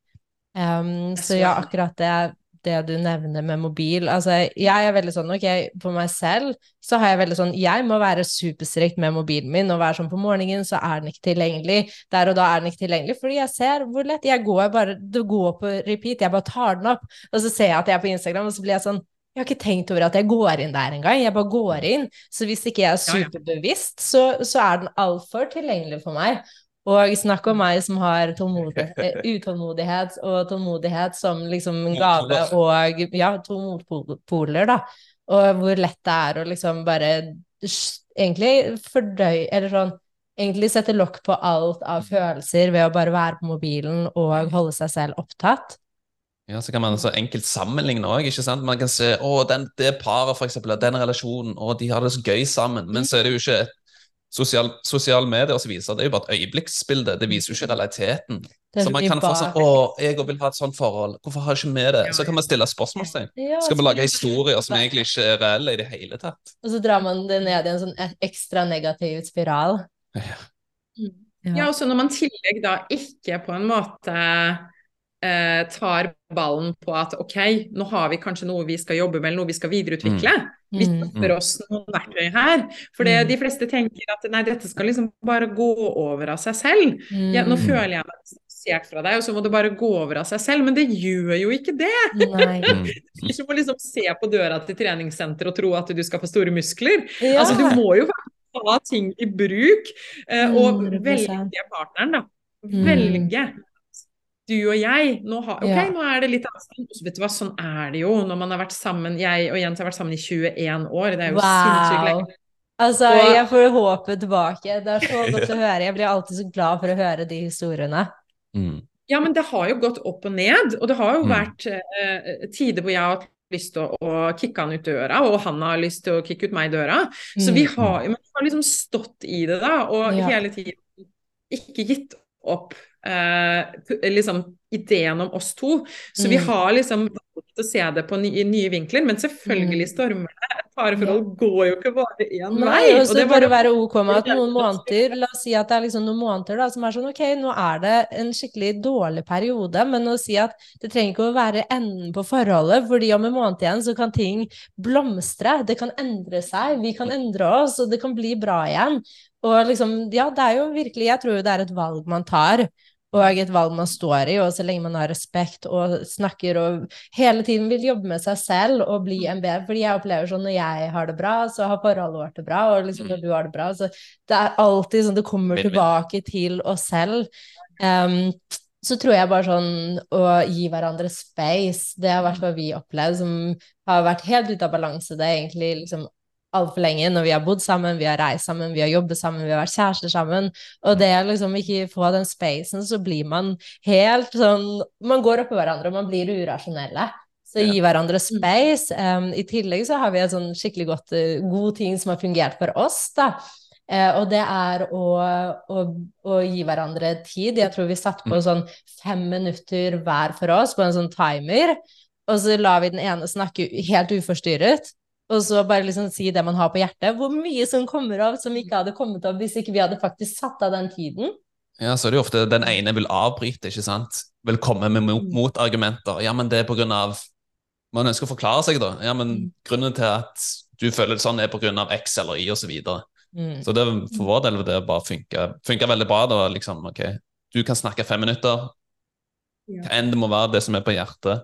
Um, så ja, akkurat det, det du nevner med mobil. Altså, jeg er veldig sånn, ok, på meg selv så har jeg veldig sånn, jeg må være superstrikt med mobilen min, og være sånn på morgenen så er den ikke tilgjengelig, der og da er den ikke tilgjengelig, fordi jeg ser hvor lett, jeg går bare, det går på repeat, jeg bare tar den opp, og så ser jeg at jeg er på Instagram, og så blir jeg sånn, jeg har ikke tenkt over at jeg går inn der engang, jeg bare går inn, så hvis ikke jeg er superbevisst, så, så er den altfor tilgjengelig for meg. Og snakk om meg som har (laughs) eh, utålmodighet og tålmodighet som liksom en gave, og ja, to motpoler, da. Og hvor lett det er å liksom bare egentlig fordøye Eller sånn egentlig sette lokk på alt av følelser ved å bare være på mobilen og holde seg selv opptatt. Ja, så kan man så enkelt sammenligne òg, ikke sant. Man kan se å, den, det paret, for eksempel, den relasjonen, og de har det så gøy sammen. Men så er det jo ikke et sosial, sosiale medier som viser, det er jo bare et øyeblikksbilde. Det viser jo ikke realiteten. Så man kan kan få sånn Å, jeg òg vil ha et sånt forhold. Hvorfor har jeg ikke med det? Så kan man stille spørsmålstegn. Ja, Skal vi lage historier som egentlig ikke er reelle i det hele tatt? Og så drar man det ned i en sånn ekstra negativ spiral. Ja, og så når man i tillegg da ikke på en måte eh, tar ballen på at ok, nå har vi kanskje noe vi skal jobbe med, eller noe vi skal videreutvikle. Vi Mm. skaffer oss noen verktøy her. For det, Mm. de fleste tenker at nei, dette skal liksom bare gå over av seg selv. Ja, nå Mm. føler jeg meg fra deg, og så må det bare gå over av seg selv. Men det gjør jo ikke det! Mm. (laughs) Du ikke må liksom se på døra til treningssenter og tro at du skal få store muskler. Ja. Altså, du må jo ha ting i bruk, eh, og 100%. velge partneren, da. Mm. Velge. Du og jeg, nå, har, ok, Ja. nå er det litt avstand. Så vet du hva, sånn er det jo når man har vært sammen. Jeg og Jens har vært sammen i 21 år. Det er jo sinnssykt lenge. Altså, Og- jeg får håpet tilbake. Det er så (laughs) godt å høre. Jeg blir alltid så glad for å høre de historiene. Mm. Ja, men det har jo gått opp og ned. Og det har jo Mm. vært eh, tider hvor jeg har hatt lyst til å, å kicke han ut døra, og han har lyst til å kicke ut meg døra. Så vi Mm. har, vi har liksom stått i det, da, og Ja. hele tiden ikke gitt opp eh, liksom ideen om oss to. Så vi Mm. har liksom valgt å se det på nye, nye vinkler, men selvfølgelig Mm. stormer det. Et parforhold går jo ikke bare én Nei, vei. og og så det bare være ok med at noen måneder La oss si at det er liksom noen måneder da, som er sånn Ok, nå er det en skikkelig dårlig periode, men å si at det trenger ikke å være enden på forholdet, fordi om en måned igjen så kan ting blomstre. Det kan endre seg. Vi kan endre oss, og det kan bli bra igjen. Og liksom, ja, det er jo virkelig Jeg tror jo det er et valg man tar. Og et valg man står i, og så lenge man har respekt og snakker og hele tiden vil jobbe med seg selv og bli en bedre Fordi jeg opplever sånn når jeg har det bra, så har forholdet vårt det bra, og liksom når du har det bra, så det er alltid sånn Det kommer tilbake til oss selv. Um, så tror jeg bare sånn å gi hverandre space, det har vært hva vi opplevd, som har vært helt ute av balanse. Det er egentlig liksom altfor lenge når vi har bodd sammen, vi har reist sammen, vi har jobbet sammen, vi har vært kjærester sammen. Og det å liksom ikke få den spacen, så blir man helt sånn Man går oppå hverandre, og man blir urasjonelle. Så gi hverandre space. Um, I tillegg så har vi en sånn skikkelig godt, eh, god ting som har fungert for oss, da. Eh, og det er å, å, å gi hverandre tid. Jeg tror vi satte på sånn fem minutter hver for oss på en sånn timer, og så la vi den ene snakke helt uforstyrret. Og så bare liksom si det man har på hjertet. Hvor mye som kommer av som ikke hadde kommet av hvis ikke vi hadde faktisk satt av den tiden. Ja, så er det jo ofte den ene vil avbryte, ikke sant? Vil komme med Mm. motargumenter. Ja, men det er på grunn av Man ønsker å forklare seg, da. Ja, men Mm. grunnen til at du føler det sånn, er på grunn av X eller Y, og så videre. Mm. Så det, for vår del det bare funke, funker veldig bra. da, liksom, ok, Du kan snakke fem minutter, hva enn det må være, det som er på hjertet.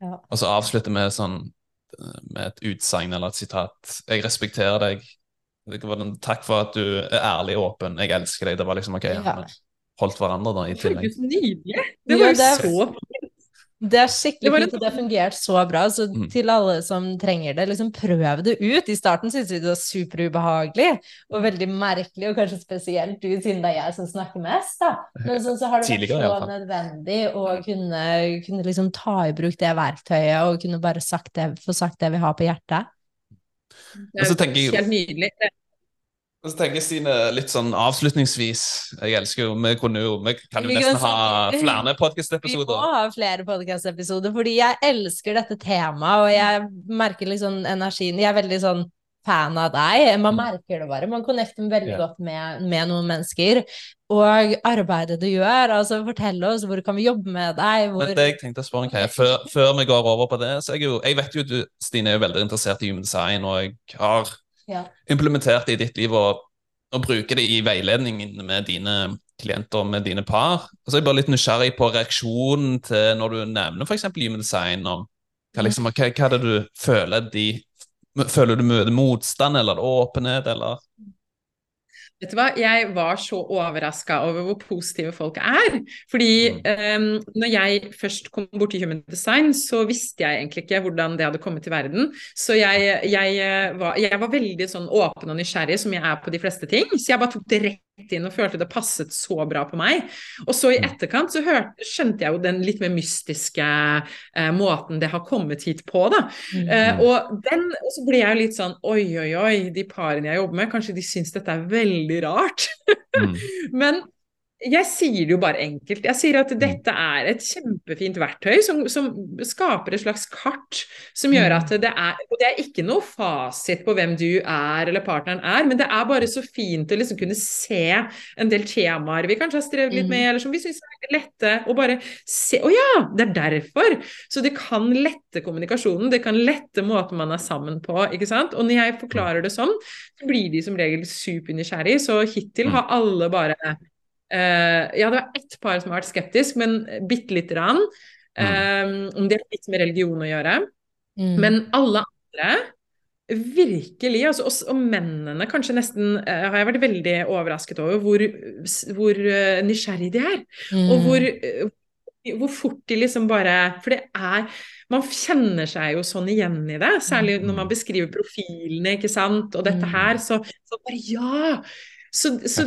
Ja. Og så avslutte med sånn med et utsagn eller et sitat. Jeg respekterer deg. Det var den, Takk for at du er ærlig og åpen. Jeg elsker deg. Det var liksom ok, ja. Ja. men holdt hverandre da i Det tillegg. føltes nydelig. Det var jo det er- så Det er skikkelig fint, og det har fungert så bra. Så Mm. til alle som trenger det, liksom prøv det ut. I starten syntes vi det var superubehagelig og veldig merkelig, og kanskje spesielt du, siden det er jeg som snakker mest, da. Men så, så har det vært så nødvendig å kunne, kunne liksom ta i bruk det verktøyet og kunne bare sagt det, få sagt det vi har på hjertet. Det er helt nydelig. Og så tenker jeg, Stine, litt sånn avslutningsvis Jeg elsker jo Vi, kunne jo, vi kan jo nesten ha Flere flere Vi må ha flere podkastepisoder, fordi jeg elsker dette temaet, og jeg merker liksom energien Jeg er veldig sånn fan av deg. Man merker det bare. Man connecter veldig yeah. godt med, med noen mennesker. Og arbeidet du gjør, altså fortell oss, hvor kan vi jobbe med deg? Hvor... Men det jeg tenkte å spørre okay, før, før vi går over på det så jeg, jo, jeg vet jo du, Stine, er jo veldig interessert i human design, og jeg har Ja. implementert det i ditt liv og, og bruker det i veiledningen med dine klienter, med dine par. Og så er jeg bare litt nysgjerrig på reaksjonen til når du nevner f.eks. human design. og hva, liksom, hva, hva er det du føler de Føler du møter motstand eller åpenhet, eller Vet du hva, jeg var så overraska over hvor positive folk er. Fordi eh, når jeg først kom borti Human Design, så visste jeg egentlig ikke hvordan det hadde kommet til verden. Så jeg, jeg, eh, var, jeg var veldig sånn åpen og nysgjerrig, som jeg er på de fleste ting. Så jeg bare tok det rett inn og følte det passet så bra på meg. Og så i Mm. etterkant så hørte, skjønte jeg jo den litt mer mystiske eh, måten det har kommet hit på, da. Mm. Eh, og, den, og så ble jeg jo litt sånn oi, oi, oi, de parene jeg jobber med, kanskje de syns dette er veldig rart. mm. (laughs) Men jeg sier det jo bare enkelt. Jeg sier at dette er et kjempefint verktøy som, som skaper et slags kart som gjør at det er Og det er ikke noe fasit på hvem du er eller partneren er, men det er bare så fint å liksom kunne se en del temaer vi kanskje har strevd litt med, eller som vi syns er lette, og bare se Å ja, det er derfor! Så det kan lette kommunikasjonen, det kan lette måten man er sammen på, ikke sant. Og når jeg forklarer det sånn, så blir de som regel supernysgjerrige, så hittil har alle bare ja, det var ett par som har vært skeptisk, men bitte lite grann. Uh, om det har litt med religion å gjøre. Mm. Men alle andre Virkelig. Altså, og, og mennene kanskje nesten uh, har jeg vært veldig overrasket over hvor, hvor uh, nysgjerrig de er. Mm. Og hvor, uh, hvor fort de liksom bare For det er Man kjenner seg jo sånn igjen i det, særlig når man beskriver profilene, ikke sant, og dette her, så, så bare ja! Så, så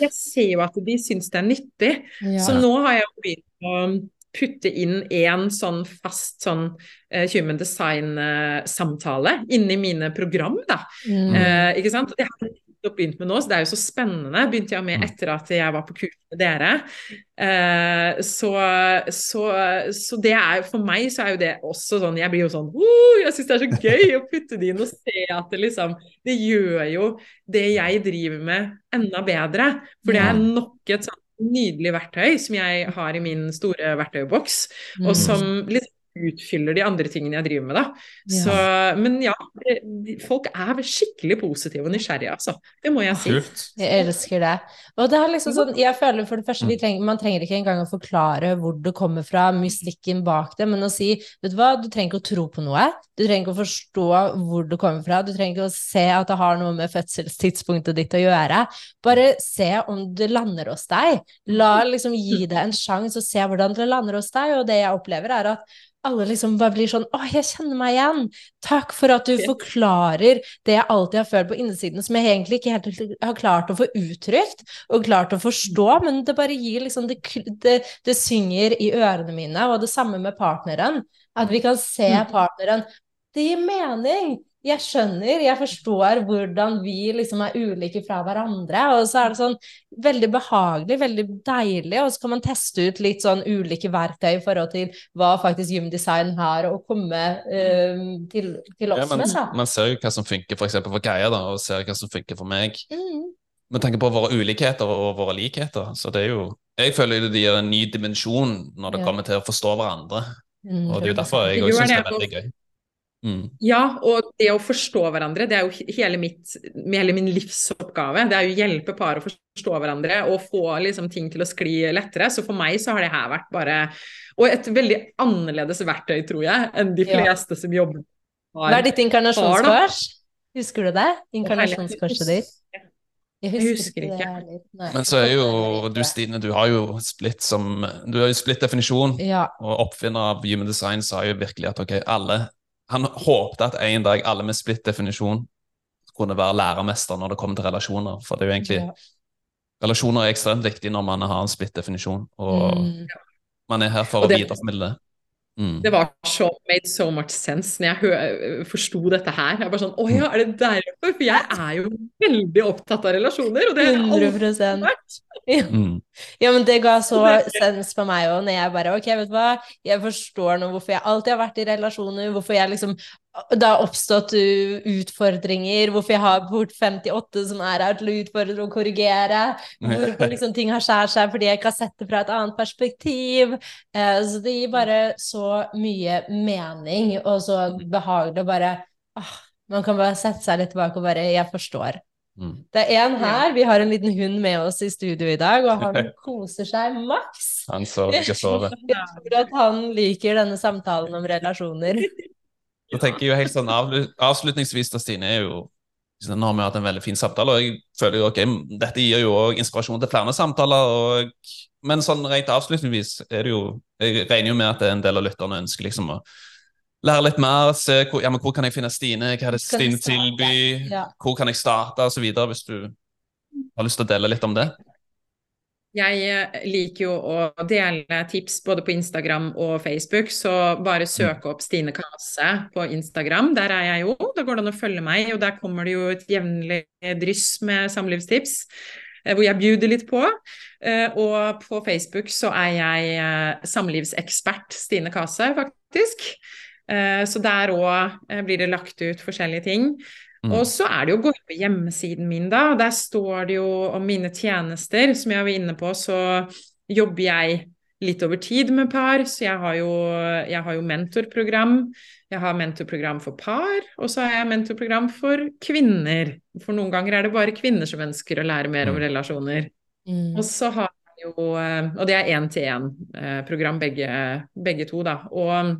jeg ser jo at de syns det er nyttig. ja. Så nå har jeg begynt å putte inn en sånn fast sånn uh, human design-samtale inni mine program, da. Mm. Uh, ikke sant? Det jeg nettopp begynt med nå, så det er jo så spennende. Begynte jeg med etter at jeg var på kurs med dere. Eh, så, så, så det er for meg så er jo det også sånn Jeg blir jo sånn oh, Jeg syns det er så gøy å putte det inn og se at det liksom Det gjør jo det jeg driver med, enda bedre. For det er nok et sånn nydelig verktøy som jeg har i min store verktøyboks, og Mm. som liksom utfyller de andre tingene jeg driver med, da. Ja. Så, men ja, folk er skikkelig positive og nysgjerrige, altså. Det må jeg si. Kult. Jeg elsker det. Og det er liksom sånn, jeg føler for det første, vi trenger, man trenger ikke engang å forklare hvor det kommer fra, mystikken bak det, men å si, vet du hva, du trenger ikke å tro på noe, du trenger ikke å forstå hvor det kommer fra, du trenger ikke å se at det har noe med fødselstidspunktet ditt å gjøre, bare se om det lander hos deg. La liksom gi det en sjanse og se hvordan det lander hos deg, og det jeg opplever er at alle liksom bare blir sånn Å, jeg kjenner meg igjen! Takk for at du forklarer det jeg alltid har følt på innsiden, som jeg egentlig ikke helt har klart å få uttrykt og klart å forstå, men det bare gir liksom Det, det, det synger i ørene mine, og det samme med partneren. At vi kan se partneren. Det gir mening! Jeg skjønner, jeg forstår hvordan vi liksom er ulike fra hverandre. Og så er det sånn veldig behagelig, veldig deilig, og så kan man teste ut litt sånn ulike verktøy i forhold til hva faktisk gymdesign har å komme uh, til, til, oss ja, man, med. Da. Man ser jo hva som funker for eksempel for Geir, og ser hva som funker for meg. Mm. Med tanke på våre ulikheter og våre likheter. Så det er jo Jeg føler det gir en ny dimensjon når det ja. kommer til å forstå hverandre. Mm, og det er jo derfor jeg òg syns det er veldig gøy. Mm. Ja, og det å forstå hverandre, det er jo hele, mitt, hele min livsoppgave. Det er jo å hjelpe par å forstå hverandre og få liksom, ting til å skli lettere. Så for meg så har det her vært bare Og et veldig annerledes verktøy, tror jeg, enn de fleste ja. som jobber har. Hva er ditt inkarnasjonskors? Husker du det? Inkarnasjonskorset ditt? Jeg husker, jeg husker ikke. Det, Men så er jo du, Stine, du har jo splitt som Du har jo splitt definisjon, ja. og oppfinner av Human Design sa jo virkelig at ok, alle han håpte at en dag alle med splitt definisjon kunne være lærermester når det kommer til relasjoner. For det er jo egentlig ja. Relasjoner er ekstremt viktig når man har en splitt definisjon, og mm. man er her for det, å videreformidle det. Mm. Det var så made so much sense når jeg forsto dette her. Jeg bare sånn Å ja, er det derfor? For jeg er jo veldig opptatt av relasjoner, og det har jeg aldri vært. (laughs) Ja. Mm. ja, men det ga så sens for meg òg, når jeg bare Ok, vet du hva, jeg forstår nå hvorfor jeg alltid har vært i relasjoner, hvorfor jeg liksom det har oppstått utfordringer, hvorfor jeg har port 58 som er her til å utfordre og korrigere, hvorfor (laughs) liksom ting har skjært seg fordi jeg ikke har sett det fra et annet perspektiv. Eh, så det gir bare så mye mening, og så behagelig å bare ah, Man kan bare sette seg litt tilbake og bare Jeg forstår. Mm. Det er en her, vi har en liten hund med oss i studio i dag, og han (laughs) koser seg maks. Han sover ikke sove. (laughs) Jeg tror at han liker denne samtalen om relasjoner. Jeg tenker jo helt sånn Avslutningsvis, da, Stine, er jo nå har vi hatt en veldig fin samtale, og jeg føler jo ok, dette gir jo også inspirasjon til flere samtaler. Og, men sånn rent avslutningsvis er det jo Jeg regner jo med at det er en del av lytterne ønsker liksom å lære litt mer, se hvor, ja, men hvor kan jeg finne Stine, hva er det Stine tilbyr, hvor kan jeg starte, osv. Hvis du har lyst til å dele litt om det. Jeg eh, liker jo å dele tips både på Instagram og Facebook, så bare mm. søk opp Stine Kase på Instagram. Der er jeg jo, da går det an å følge meg, og der kommer det jo et jevnlig dryss med samlivstips. Eh, hvor jeg bjuder litt på. Eh, og på Facebook så er jeg samlivsekspert Stine Kase, faktisk. Så der òg blir det lagt ut forskjellige ting. Mm. Og så er det jo å gå inn på hjemmesiden min, da. og Der står det jo om mine tjenester. Som jeg var inne på, så jobber jeg litt over tid med par. Så jeg har jo, jeg har jo mentorprogram. Jeg har mentorprogram for par, og så har jeg mentorprogram for kvinner. For noen ganger er det bare kvinner som ønsker å lære mer om mm. relasjoner. Mm. Og så har jeg jo Og det er én-til-én-program, eh, begge, begge to, da. Og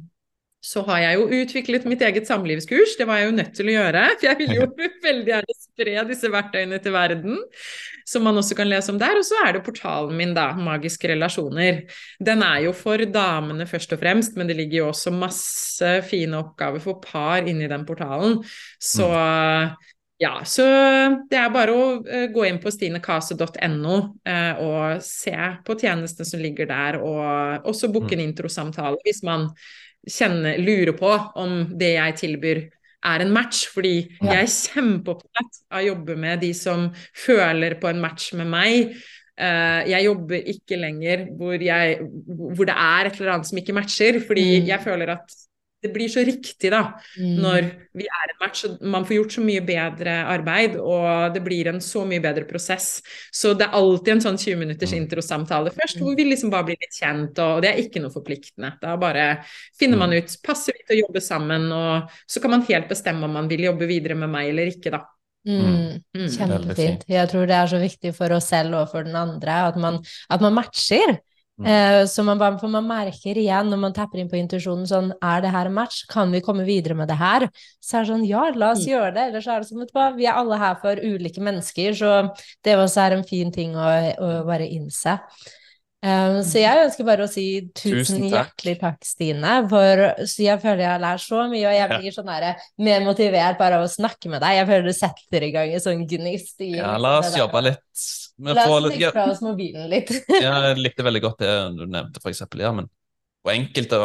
så har jeg jo utviklet mitt eget samlivskurs, det var jeg jo nødt til å gjøre. For jeg vil jo (laughs) (laughs) veldig gjerne spre disse verktøyene til verden, som man også kan lese om der. Og så er det portalen min, da, Magiske relasjoner. Den er jo for damene først og fremst, men det ligger jo også masse fine oppgaver for par inni den portalen. Så mm. Ja, så det er bare å uh, gå inn på stinekase.no uh, og se på tjenestene som ligger der, og også booke en mm. introsamtale hvis man kjenne, lurer på om det jeg tilbyr er en match, fordi ja. jeg er kjempeopptatt av å jobbe med de som føler på en match med meg. Uh, jeg jobber ikke lenger hvor, jeg, hvor, det er et eller annet som ikke matcher, fordi mm. jeg føler at det blir så riktig da, mm. når vi er en match. Man får gjort så mye bedre arbeid, og det blir en så mye bedre prosess. Så det er alltid en sånn 20 minutters mm. introsamtale først, hvor vi liksom bare blir litt kjent, og det er ikke noe forpliktende. Da bare finner man mm. ut passer vi til å jobbe sammen, og så kan man helt bestemme om man vil jobbe videre med meg eller ikke, da. Mm, mm. Kjempefint. Jeg tror det er så viktig for oss selv og for den andre at man, at man matcher. Eh, så man, for man merker igjen når man tapper inn på intuisjonen sånn Er det her en match? Kan vi komme videre med det her? Så er det sånn Ja, la oss mm. gjøre det. Ellers er det sånn, vet du hva, vi er alle her for ulike mennesker, så det også er en fin ting å, å bare innse. Um, så jeg ønsker bare å si tusen, tusen takk. hjertelig takk, Stine. For jeg føler jeg har lært så mye, og jeg blir sånn der, mer motivert bare av å snakke med deg. Jeg føler du setter i gang en sånn gnist i Ja, la oss jobbe litt. la oss legge fra oss mobilen litt. ja, (laughs) jeg likte veldig godt det du nevnte, for eksempel. Ja, men og enkelte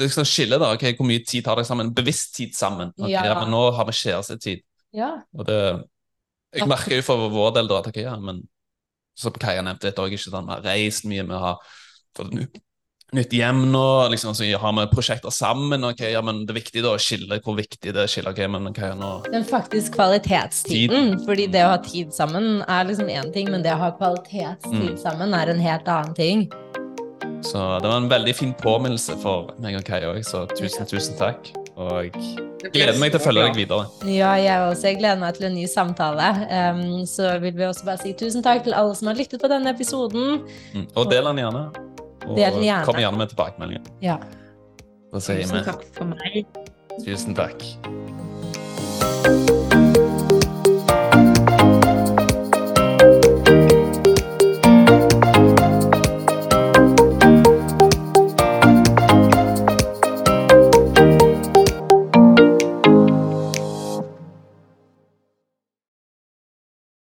Det skal skille da, ok, hvor mye tid tar dere sammen? Bevisst tid sammen. Ok, Ja. ja. men nå har vi kjærestetid. Ja. Og det Jeg merker jo for vår del da at okay, ja, men som Kaja nevnte, er også ikke sånn vi har reist mye, vi har fått et nytt- nytt hjem nå, liksom, så har vi prosjekter sammen. ok, ja, men Det er viktig da å skille hvor viktig det er å skille. ok, men Kaja nå Den faktisk kvalitetstiden. Fordi det å ha tid sammen er liksom én ting, men det å ha kvalitetstid Mm. sammen er en helt annen ting. Så det var en veldig fin påminnelse for meg og Kaja òg, så tusen, tusen takk. Og gleder meg til å følge deg videre. Ja, jeg også. Jeg gleder meg til en ny samtale. Um, så vil vi også bare si tusen takk til alle som har lyttet på denne episoden. Mm. Og del den gjerne. Og den gjerne. kom gjerne med tilbakemeldinger. Ja. Tusen takk for meg. tusen takk.